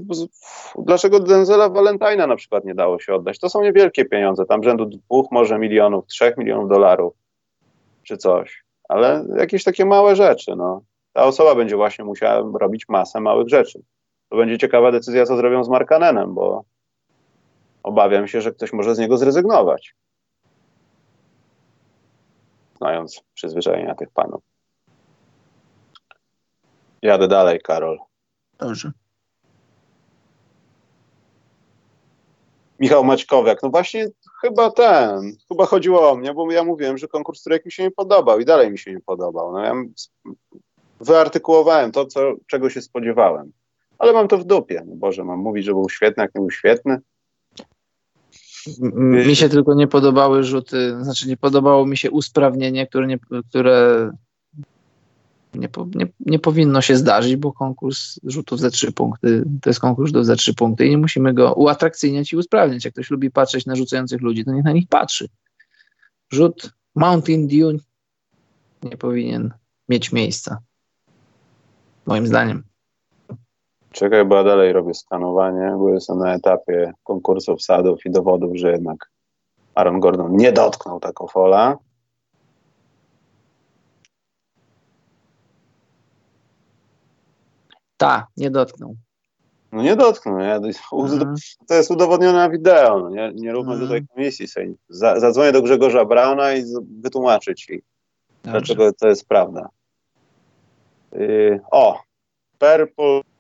dlaczego Denzela Valentina na przykład nie dało się oddać? To są niewielkie pieniądze, tam rzędu dwóch może milionów, trzech milionów dolarów, czy coś ale jakieś takie małe rzeczy. No. Ta osoba będzie właśnie musiała robić masę małych rzeczy. To będzie ciekawa decyzja, co zrobią z Markanenem, bo obawiam się, że ktoś może z niego zrezygnować. Znając przyzwyczajenia tych panów. Jadę dalej, Karol. Dobrze. Michał Maćkowiak. No właśnie chyba ten, chyba chodziło o mnie, bo ja mówiłem, że konkurs trójek mi się nie podobał i dalej mi się nie podobał. No ja wyartykułowałem to, co, czego się spodziewałem. Ale mam to w dupie. No Boże, mam mówić, że był świetny, jak nie był świetny. Mi się tylko nie podobały rzuty, znaczy nie podobało mi się usprawnienie, które, nie, które nie, nie, nie powinno się zdarzyć, bo konkurs rzutów za trzy punkty to jest konkurs rzutów za trzy punkty i nie musimy go uatrakcyjniać i usprawniać. Jak ktoś lubi patrzeć na rzucających ludzi, to niech na nich patrzy. Rzut Mountain Dew nie powinien mieć miejsca. Moim zdaniem. Czekaj, bo ja dalej robię skanowanie, bo jestem na etapie konkursów sadów i dowodów, że jednak Aaron Gordon nie dotknął taką fola. Tak, nie dotknął. No nie dotknął. Nie? Mhm. To jest udowodnione na wideo. No nie, nie róbmy mhm. tutaj komisji. Zadzwonię do Grzegorza Brauna i wytłumaczę ci, Dobrze. dlaczego to jest prawda. Yy, o, Purple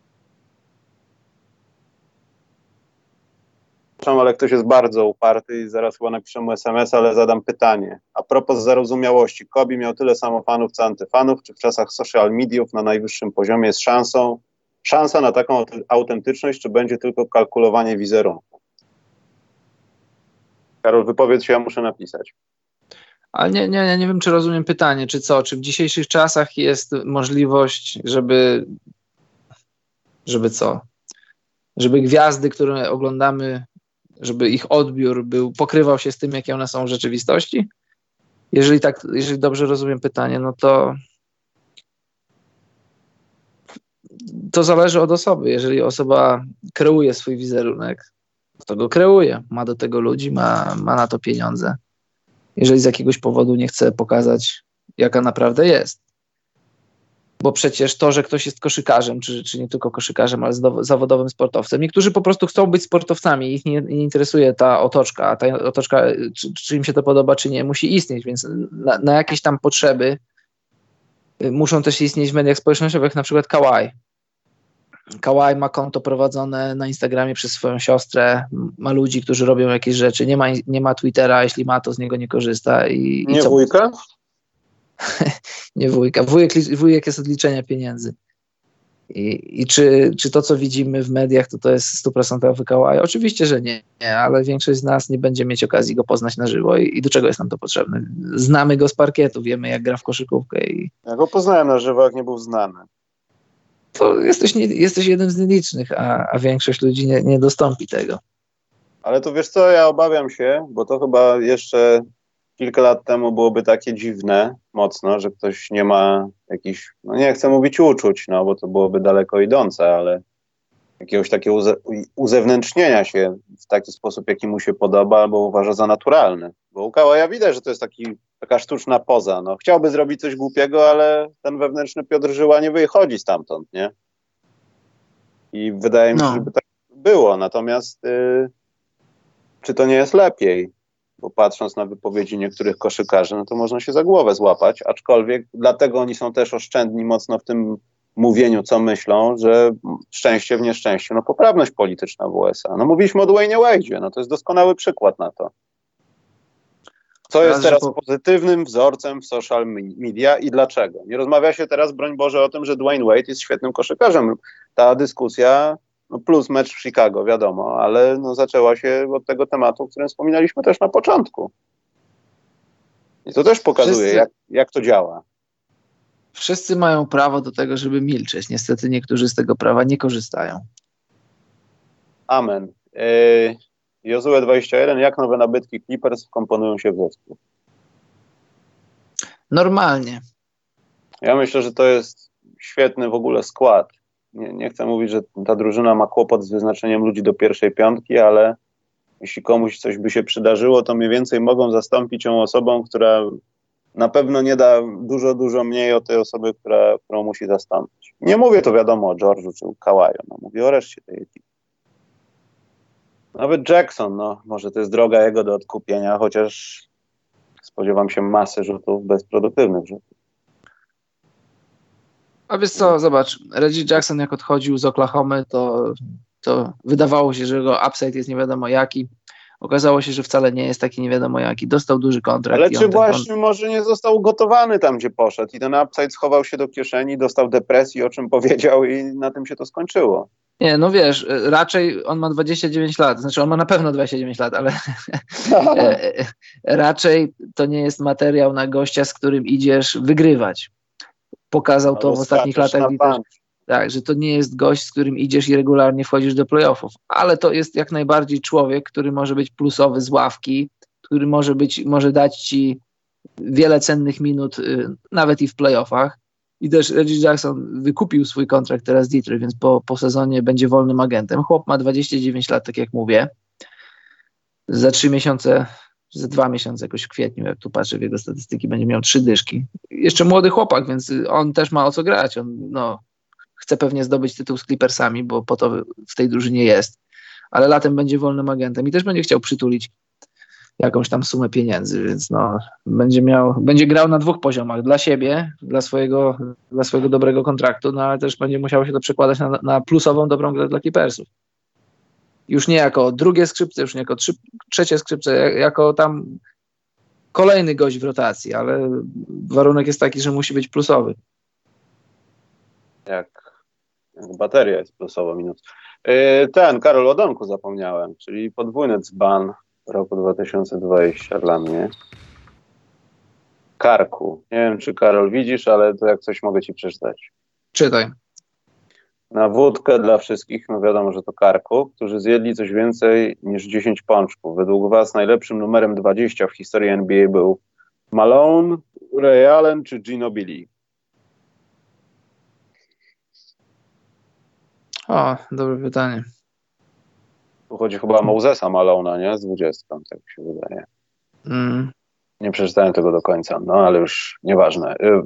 ale ktoś jest bardzo uparty i zaraz chyba napiszę mu SMS, ale zadam pytanie. A propos zarozumiałości, Kobi miał tyle samo fanów, co antyfanów, czy w czasach social mediów na najwyższym poziomie jest szansą, szansa na taką autentyczność, czy będzie tylko kalkulowanie wizerunku? Karol, wypowiedz się, ja muszę napisać. Ale nie, nie, nie wiem, czy rozumiem pytanie, czy co, czy w dzisiejszych czasach jest możliwość, żeby, żeby co? Żeby gwiazdy, które oglądamy żeby ich odbiór był, pokrywał się z tym, jakie one są w rzeczywistości? Jeżeli tak, jeżeli dobrze rozumiem pytanie, no to to zależy od osoby. Jeżeli osoba kreuje swój wizerunek, to go kreuje, ma do tego ludzi, ma, ma na to pieniądze. Jeżeli z jakiegoś powodu nie chce pokazać, jaka naprawdę jest, bo przecież to, że ktoś jest koszykarzem, czy, czy nie tylko koszykarzem, ale zawodowym sportowcem, niektórzy po prostu chcą być sportowcami, ich nie, nie interesuje ta otoczka, a ta otoczka, czy, czy, im się to podoba, czy nie, musi istnieć, więc na, na jakieś tam potrzeby y, muszą też istnieć w mediach społecznościowych, na przykład Kawaii. Kawaii ma konto prowadzone na Instagramie przez swoją siostrę, ma ludzi, którzy robią jakieś rzeczy, nie ma, nie ma Twittera, jeśli ma, to z niego nie korzysta. I, nie i co? wujka? nie wujka. Wujek, wujek jest od liczenia pieniędzy. I, I, czy, czy to, co widzimy w mediach, to to jest stuprocentowy kałaj? Oczywiście, że nie, nie, ale większość z nas nie będzie mieć okazji go poznać na żywo i, i, do czego jest nam to potrzebne? Znamy go z parkietu, wiemy jak gra w koszykówkę. I... Ja go poznałem na żywo, jak nie był znany. To jesteś, nie, jesteś jednym z nielicznych, a, a większość ludzi nie, nie dostąpi tego. Ale to wiesz co, ja obawiam się, bo to chyba jeszcze kilka lat temu byłoby takie dziwne mocno, że ktoś nie ma jakichś, no nie chcę mówić uczuć, no bo to byłoby daleko idące, ale jakiegoś takiego uze uzewnętrznienia się w taki sposób, jaki mu się podoba albo uważa za naturalny. Bo u Kałaja widać, że to jest taki, taka sztuczna poza. No, chciałby zrobić coś głupiego, ale ten wewnętrzny Piotr Żyła nie wychodzi stamtąd, nie? I wydaje mi się, no. żeby tak było. Natomiast yy, czy to nie jest lepiej? Bo patrząc na wypowiedzi niektórych koszykarzy, no to można się za głowę złapać, aczkolwiek dlatego oni są też oszczędni mocno w tym mówieniu, co myślą, że szczęście w nieszczęściu, no poprawność polityczna w USA. No mówiliśmy o Dwayne Wade'zie, no to jest doskonały przykład na to. Co jest teraz pozytywnym wzorcem w social media i dlaczego? Nie rozmawia się teraz, broń Boże, o tym, że Dwayne Wade jest świetnym koszykarzem. Ta dyskusja no plus mecz w Chicago, wiadomo, ale no zaczęła się od tego tematu, o którym wspominaliśmy też na początku. I to też pokazuje, Wszyscy... jak, jak to działa. Wszyscy mają prawo do tego, żeby milczeć. Niestety niektórzy z tego prawa nie korzystają. Amen. Yy, Jozue 21. Jak nowe nabytki Clippers komponują się w zespół? Normalnie. Ja myślę, że to jest świetny w ogóle skład nie, nie chcę mówić, że ta drużyna ma kłopot z wyznaczeniem ludzi do pierwszej piątki, ale jeśli komuś coś by się przydarzyło, to mniej więcej mogą zastąpić ją osobą, która na pewno nie da dużo, dużo mniej od tej osoby, która, którą musi zastąpić. Nie mówię to wiadomo o George'u czy Kałaju, no mówię o reszcie tej ekipy. Nawet Jackson, no może to jest droga jego do odkupienia, chociaż spodziewam się masy rzutów bezproduktywnych rzutów. A wiesz co, zobacz, Reggie Jackson jak odchodził z Oklahomy, to, to wydawało się, że jego upside jest nie wiadomo jaki. Okazało się, że wcale nie jest taki nie wiadomo jaki. Dostał duży kontrakt. Ale czy właśnie on... może nie został ugotowany tam, gdzie poszedł i ten upside schował się do kieszeni, dostał depresji, o czym powiedział i na tym się to skończyło. Nie, no wiesz, raczej on ma 29 lat, znaczy on ma na pewno 29 lat, ale e, e, raczej to nie jest materiał na gościa, z którym idziesz wygrywać. Pokazał to w ostatnich latach. Tak, że to nie jest gość, z którym idziesz i regularnie wchodzisz do playoffów, ale to jest jak najbardziej człowiek, który może być plusowy z ławki, który może być, może dać ci wiele cennych minut, y, nawet i w playoffach. I też Reggie Jackson wykupił swój kontrakt teraz z Detroit, więc po, po sezonie będzie wolnym agentem. Chłop ma 29 lat, tak jak mówię. Za trzy miesiące, za dwa miesiące jakoś w kwietniu, jak tu patrzę w jego statystyki, będzie miał trzy dyszki. Jeszcze młody chłopak, więc on też ma o co grać. On no, chce pewnie zdobyć tytuł z Clippersami, bo po to w tej drużynie jest. Ale latem będzie wolnym agentem i też będzie chciał przytulić jakąś tam sumę pieniędzy, więc no, będzie miał, będzie grał na dwóch poziomach, dla siebie, dla swojego, dla swojego dobrego kontraktu, no ale też będzie musiało się to przekładać na, na plusową, dobrą grę dla Clippersów. Już nie jako drugie skrzypce, już nie jako trzy, trzecie skrzypce, jako tam kolejny gość w rotacji, ale warunek jest taki, że musi być plusowy. Jak, jak bateria jest plusowa minus. Yy, ten, Karol Odonku zapomniałem, czyli podwójny dzban roku 2020 dla mnie. Karku. Nie wiem, czy Karol widzisz, ale to jak coś mogę ci przeczytać. Czytaj. Na wódkę dla wszystkich, no wiadomo, że to Karku, którzy zjedli coś więcej niż 10 pączków. Według was najlepszym numerem 20 w historii NBA był Malone, Ray Allen czy Gino Billy? O, dobre pytanie. Tu chodzi chyba o Mosesa Malona, nie? Z 20, tak się wydaje. Mm. Nie przeczytałem tego do końca, no ale już nieważne. Y,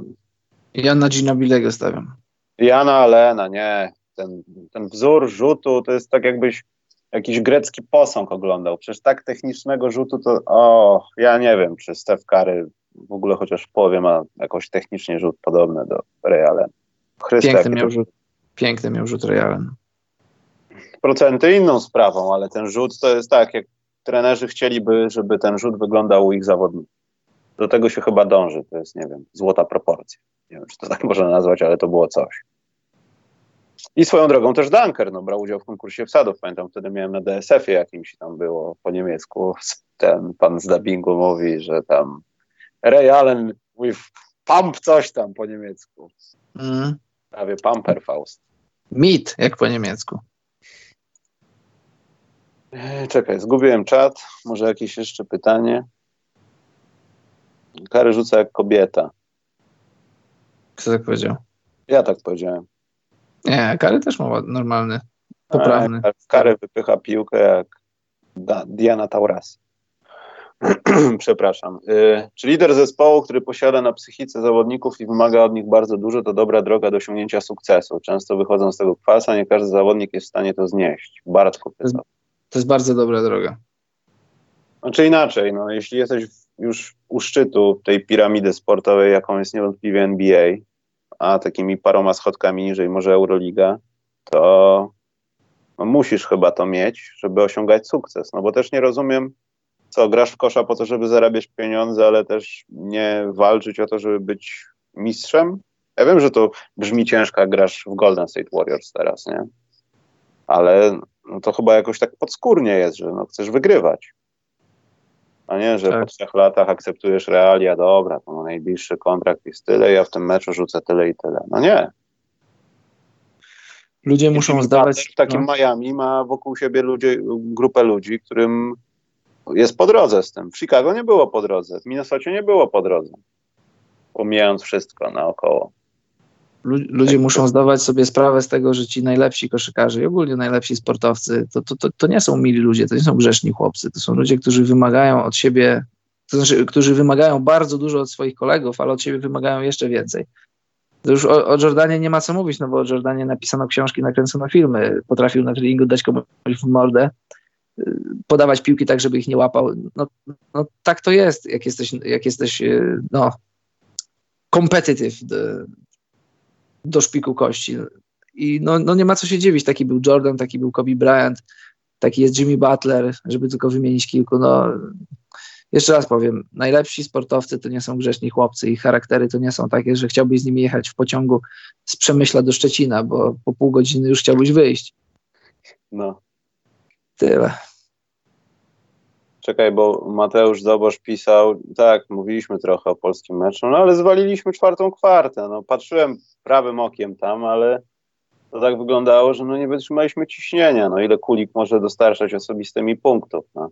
ja na Ginobilego stawiam. Jana Lena, nie. Ten, ten wzór rzutu to jest tak jakbyś jakiś grecki posąg oglądał. Przecież tak technicznego rzutu to, o, ja nie wiem, czy Steph Curry w ogóle chociaż w połowie ma jakoś technicznie rzut podobny do Realen. Piękny miał, rzut, piękny miał rzut Realen procenty inną sprawą, ale ten rzut to jest tak, jak trenerzy chcieliby, żeby ten rzut wyglądał u ich zawodników. Do tego się chyba dąży, to jest, nie wiem, złota proporcja. Nie wiem, czy to tak można nazwać, ale to było coś. I swoją drogą też Dunker, no, brał udział w konkursie wsadów. Pamiętam, wtedy miałem na DSF-ie jakimś tam było po niemiecku. Ten pan z dubbingu mówi, że tam Ray Allen with pump coś tam po niemiecku. Mm. Prawie Pamperfaust. Mit, jak po niemiecku. E, czekaj, zgubiłem czat. Może jakieś jeszcze pytanie? Kary rzuca jak kobieta. Kto tak powiedział? Ja tak powiedziałem. Nie, Kary też ma normalny, poprawny. A, Kary wypycha piłkę jak Diana Taurasi. Przepraszam. Y, czy lider zespołu, który posiada na psychice zawodników i wymaga od nich bardzo dużo, to dobra droga do osiągnięcia sukcesu? Często wychodzą z tego kwasa, nie każdy zawodnik jest w stanie to znieść. Bartku pytał. To jest bardzo dobra droga. Znaczy inaczej, no, jeśli jesteś już u szczytu tej piramidy sportowej, jaką jest niewątpliwie NBA, a takimi paroma schodkami niżej może Euroliga, to no, musisz chyba to mieć, żeby osiągać sukces. No bo też nie rozumiem, co, grasz w kosza po to, żeby zarabiać pieniądze, ale też nie walczyć o to, żeby być mistrzem? Ja wiem, że to brzmi ciężko, jak grasz w Golden State Warriors teraz, nie? Ale no to chyba jakoś tak podskórnie jest, że no, chcesz wygrywać. A nie, że tak. po trzech latach akceptujesz realia, dobra, to najbliższy kontrakt jest tyle, ja w tym meczu rzucę tyle i tyle. No nie. Ludzie I muszą zdawać... W takim no. Miami ma wokół siebie ludzie, grupę ludzi, którym jest po drodze z tym. W Chicago nie było po drodze, w Minnesocie nie było po drodze. Pomijając wszystko naokoło. Ludzie tak. muszą zdawać sobie sprawę z tego, że ci najlepsi koszykarze i ogólnie najlepsi sportowcy to, to, to, to nie są mili ludzie, to nie są grzeszni chłopcy, to są ludzie, którzy wymagają od siebie, to znaczy, którzy wymagają bardzo dużo od swoich kolegów, ale od siebie wymagają jeszcze więcej. To już o, o Jordanie nie ma co mówić, no bo o Jordanie napisano książki, nakręcono filmy, potrafił na treningu dać komuś w mordę, podawać piłki tak, żeby ich nie łapał. No, no tak to jest, jak jesteś, jak jesteś no, competitive, do szpiku kości. I no, no nie ma co się dziwić, taki był Jordan, taki był Kobe Bryant. taki jest Jimmy Butler, żeby tylko wymienić kilku. No, jeszcze raz powiem, najlepsi sportowcy to nie są grzeczni chłopcy, ich charaktery to nie są takie, że chciałbyś z nimi jechać w pociągu z Przemyśla do Szczecina, bo po pół godziny już chciałbyś wyjść. No. Tyle. Czekaj, bo Mateusz Zobosz pisał, tak, mówiliśmy trochę o polskim meczu, no ale zwaliliśmy czwartą kwartę. No, patrzyłem prawym okiem tam, ale to tak wyglądało, że no nie wytrzymaliśmy ciśnienia. No ile kulik może dostarczać osobistymi punktów, no.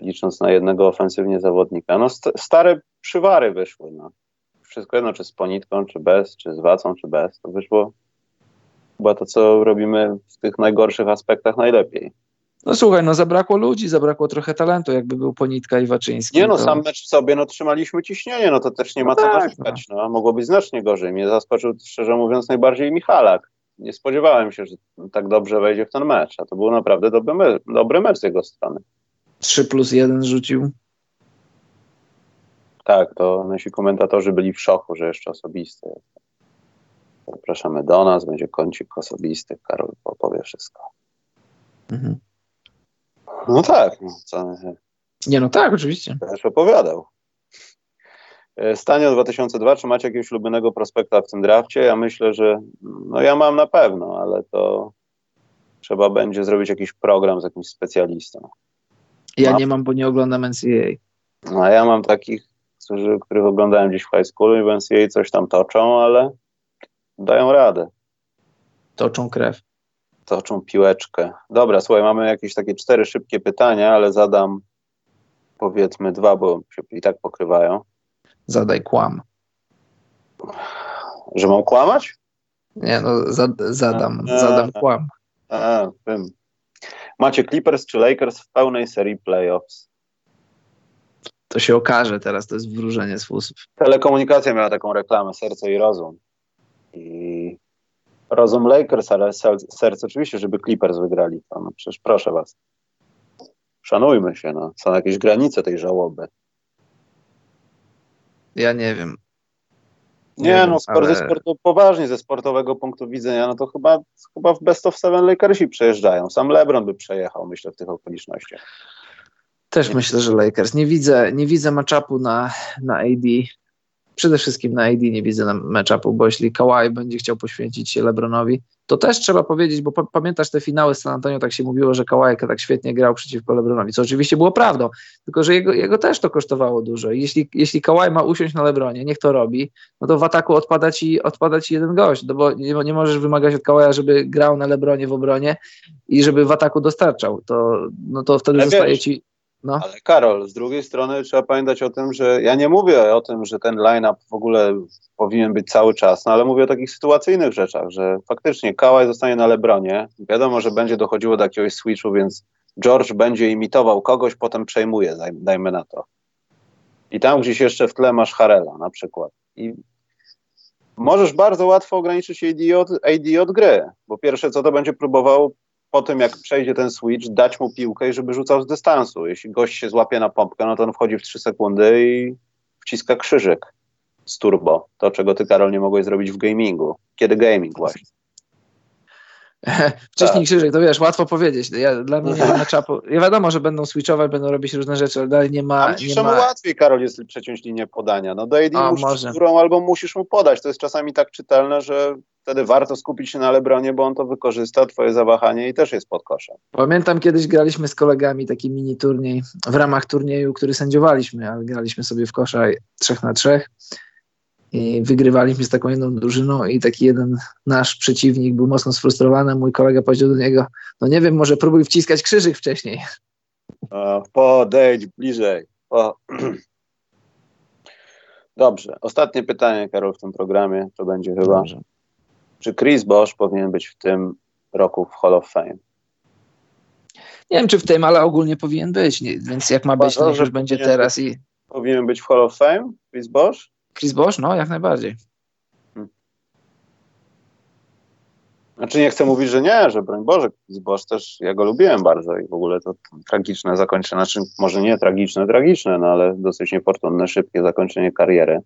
licząc na jednego ofensywnie zawodnika. No st stare przywary wyszły. No. Wszystko jedno, czy z ponitką, czy bez, czy z wacą, czy bez, to wyszło chyba to, co robimy w tych najgorszych aspektach najlepiej. No słuchaj, no zabrakło ludzi, zabrakło trochę talentu, jakby był Ponitka i Waczyński. Nie no, to... sam mecz w sobie, no trzymaliśmy ciśnienie, no to też nie ma no co tak, narzekać, no. no. Mogło być znacznie gorzej. Mnie zaskoczył, szczerze mówiąc, najbardziej Michalak. Nie spodziewałem się, że tak dobrze wejdzie w ten mecz, a to był naprawdę dobry, mecz, dobry mecz z jego strony. 3 plus 1 rzucił. Tak, to nasi komentatorzy byli w szoku, że jeszcze osobisty. Zapraszamy do nas, będzie kącik osobisty, Karol opowie wszystko. Mhm. No tak. No, co, nie, no tak, oczywiście. Też opowiadał. E, Stanio 2002, czy macie jakiegoś ulubionego prospekta w tym drafcie? Ja myślę, że no ja mam na pewno, ale to trzeba będzie zrobić jakiś program z jakimś specjalistą. Ja nie mam, bo nie oglądam NCAA. No, a ja mam takich, którzy, których oglądałem gdzieś w high school i w NCAA coś tam toczą, ale dają radę. Toczą krew toczą piłeczkę. Dobra, słuchaj, mamy jakieś takie cztery szybkie pytania, ale zadam powiedzmy dwa, bo się i tak pokrywają. Zadaj kłam. Że mam kłamać? Nie, no zad, zadam, a, zadam a, kłam. A, wiem. Macie Clippers czy Lakers w pełnej serii playoffs? To się okaże teraz, to jest wróżenie z fusów. Telekomunikacja miała taką reklamę, serce i rozum. I rozum Lakers, ale serce oczywiście, żeby Clippers wygrali. To, no przecież proszę was. Szanujmy się, no. Są jakieś granice tej żałoby. Ja nie wiem. Nie, nie no, ale... ze sportu, poważnie ze sportowego punktu widzenia, no to chyba, chyba w Best of Seven Lakersi przejeżdżają. Sam LeBron by przejechał, myślę, w tych okolicznościach. Też myślę, że Lakers. Nie widzę, nie widzę matchupu na, na AD przede wszystkim na AD nie widzę na matchupu, bo jeśli Kawhi będzie chciał poświęcić się LeBronowi, to też trzeba powiedzieć, bo pamiętasz te finały z San Antonio, tak się mówiło, że Kawhi tak świetnie grał przeciwko LeBronowi, co oczywiście było prawdą, tylko że jego, jego też to kosztowało dużo. Jeśli, jeśli Kawhi ma usiąść na LeBronie, niech to robi, no to w ataku odpada ci, odpada ci jeden gość, no bo nie, nie możesz wymagać od Kawhi'a, żeby grał na LeBronie w obronie i żeby w ataku dostarczał, to, no to wtedy Ale zostaje ci no. Ale Karol, z drugiej strony trzeba pamiętać o tym, że ja nie mówię o tym, że ten line-up w ogóle powinien być cały czas, no ale mówię o takich sytuacyjnych rzeczach, że faktycznie Kałaj zostanie na Lebronie, wiadomo, że będzie dochodziło do jakiegoś switchu, więc George będzie imitował kogoś, potem przejmuje, dajmy na to. I tam gdzieś jeszcze w tle masz Harela na przykład. I możesz bardzo łatwo ograniczyć AD od, AD od gry, bo pierwsze co to będzie próbował po tym, jak przejdzie ten switch, dać mu piłkę i żeby rzucał z dystansu. Jeśli gość się złapie na pompkę, no to on wchodzi w 3 sekundy i wciska krzyżyk z turbo. To, czego ty, Karol, nie mogłeś zrobić w gamingu. Kiedy gaming właśnie? Wcześniej tak. krzyżyk, to wiesz, łatwo powiedzieć. Ja, dla mnie nie ma czapu. Ja wiadomo, że będą switchować, będą robić różne rzeczy, ale dalej nie ma. A nie ma... łatwiej, Karol, jest przeciąć linię podania. No do AD musisz górą albo musisz mu podać. To jest czasami tak czytelne, że wtedy warto skupić się na Lebronie, bo on to wykorzysta, twoje zawahanie i też jest pod koszem. Pamiętam kiedyś graliśmy z kolegami taki mini turniej w ramach turnieju, który sędziowaliśmy, ale graliśmy sobie w kosza trzech na trzech i wygrywaliśmy z taką jedną drużyną i taki jeden nasz przeciwnik był mocno sfrustrowany, mój kolega powiedział do niego, no nie wiem, może próbuj wciskać krzyżyk wcześniej. O, podejdź bliżej. O. Dobrze, ostatnie pytanie, Karol, w tym programie to będzie chyba. Dobrze. Czy Chris Bosch powinien być w tym roku w Hall of Fame? Nie wiem, czy w tym, ale ogólnie powinien być, nie, więc jak ma być, to już będzie teraz i... Powinien być w Hall of Fame, Chris Bosch? Chris Bosch? No, jak najbardziej. Znaczy nie chcę mówić, że nie, że broń Boże, Chris Bosch też, ja go lubiłem bardzo i w ogóle to tragiczne zakończenie, znaczy może nie tragiczne, tragiczne, no ale dosyć niefortunne, szybkie zakończenie kariery.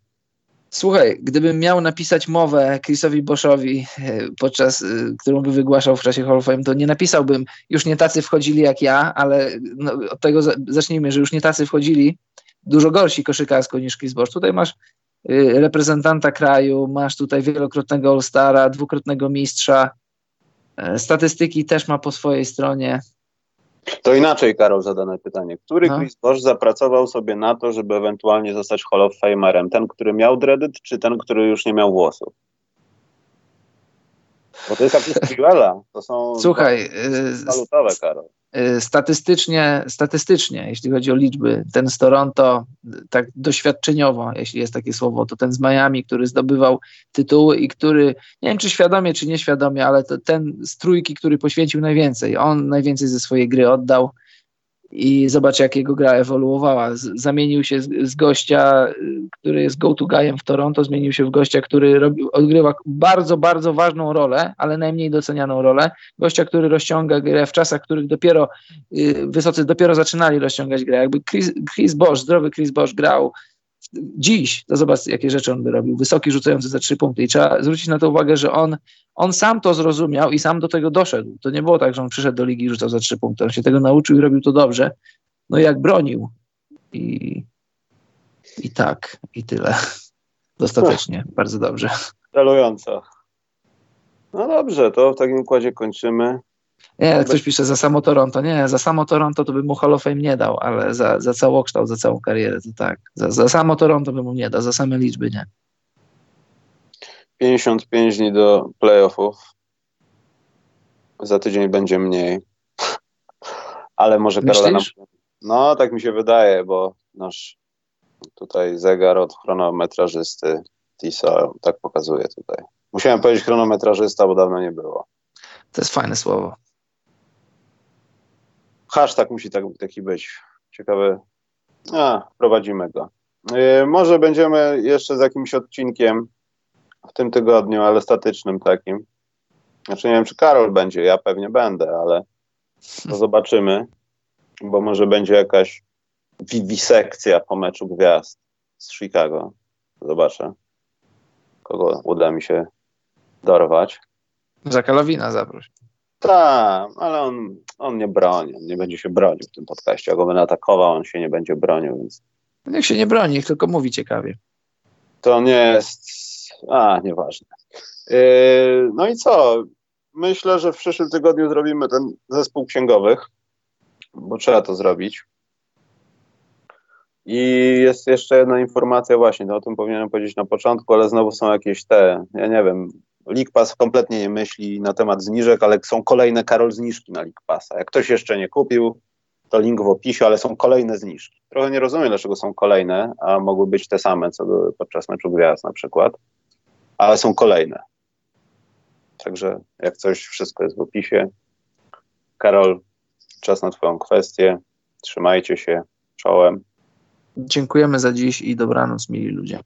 Słuchaj, gdybym miał napisać mowę Chrisowi Boschowi, e, podczas, e, którą by wygłaszał w czasie Hall of Fame, to nie napisałbym, już nie tacy wchodzili jak ja, ale no, od tego zacznijmy, że już nie tacy wchodzili, dużo gorsi koszykarsko niż Chris Bosch. Tutaj masz reprezentanta kraju, masz tutaj wielokrotnego All-Stara, dwukrotnego mistrza, e, statystyki też ma po swojej stronie. To inaczej, Karol, zadane pytanie. Który no. Chris Bosch zapracował sobie na to, żeby ewentualnie zostać Hall of Famerem? Ten, który miał dreadyt, czy ten, który już nie miał włosów? Bo to jest jak To są Słuchaj, walutowe, Karol. Y, statystycznie, statystycznie, jeśli chodzi o liczby, ten z Toronto, tak doświadczeniowo, jeśli jest takie słowo, to ten z Miami, który zdobywał tytuły i który, nie wiem czy świadomie, czy nieświadomie, ale to ten z trójki, który poświęcił najwięcej. On najwięcej ze swojej gry oddał i zobacz, jak jego gra ewoluowała. zamienił się z, z, gościa, który jest go-to guyem w Toronto, zmienił się w gościa, który robi, odgrywa bardzo, bardzo ważną rolę, ale najmniej docenianą rolę. Gościa, który rozciąga grę w czasach, których dopiero y, wysocy dopiero zaczynali rozciągać grę. Jakby Chris, Chris Bosch, zdrowy Chris Bosch grał dziś, to zobacz, jakie rzeczy on by robił. Wysoki, rzucający za trzy punkty. I trzeba zwrócić na to uwagę, że on, on sam to zrozumiał i sam do tego doszedł. To nie było tak, że on przyszedł do ligi i rzucał za trzy punkty. On się tego nauczył i robił to dobrze. No i jak bronił. I, i tak, i tyle. Dostatecznie, bardzo dobrze. Celująco. No dobrze, to w takim układzie kończymy. Nie, ktoś pisze za samo Toronto. Nie, za samo Toronto to bym mu Hall of Fame nie dał, ale za, za całokształt, za całą karierę to tak. Za, za samo Toronto bym mu nie dał, za same liczby nie. 55 dni do playoffów. Za tydzień będzie mniej. Ale może Karola nam... No, tak mi się wydaje, bo nasz tutaj zegar od chronometrażysty Tisa tak pokazuje tutaj. Musiałem powiedzieć chronometrażysta, bo dawno nie było. To jest fajne słowo. Hashtag musi tak, taki być. Ciekawy. A, prowadzimy go. Yy, może będziemy jeszcze z jakimś odcinkiem w tym tygodniu, ale statycznym takim. Znaczy nie wiem, czy Karol będzie, ja pewnie będę, ale to zobaczymy, bo może będzie jakaś wiwisekcja po meczu gwiazd z Chicago. Zobaczę, kogo uda mi się dorwać. Zakalowina zaproś. Tak, ale on, on nie broni, on nie będzie się bronił w tym podcaście. Jak go będę atakował, on się nie będzie bronił, więc... Niech się nie broni, niech tylko mówi ciekawie. To nie jest... A, nieważne. Yy, no i co? Myślę, że w przyszłym tygodniu zrobimy ten zespół księgowych, bo trzeba to zrobić. I jest jeszcze jedna informacja właśnie, o tym powinienem powiedzieć na początku, ale znowu są jakieś te, ja nie wiem, Pass kompletnie nie myśli na temat zniżek, ale są kolejne Karol zniżki na Passa. Jak ktoś jeszcze nie kupił, to link w opisie, ale są kolejne zniżki. Trochę nie rozumiem, dlaczego są kolejne, a mogły być te same, co były podczas meczu gwiazd na przykład, ale są kolejne. Także jak coś, wszystko jest w opisie. Karol, czas na Twoją kwestię. Trzymajcie się czołem. Dziękujemy za dziś i dobranoc, mili ludzie.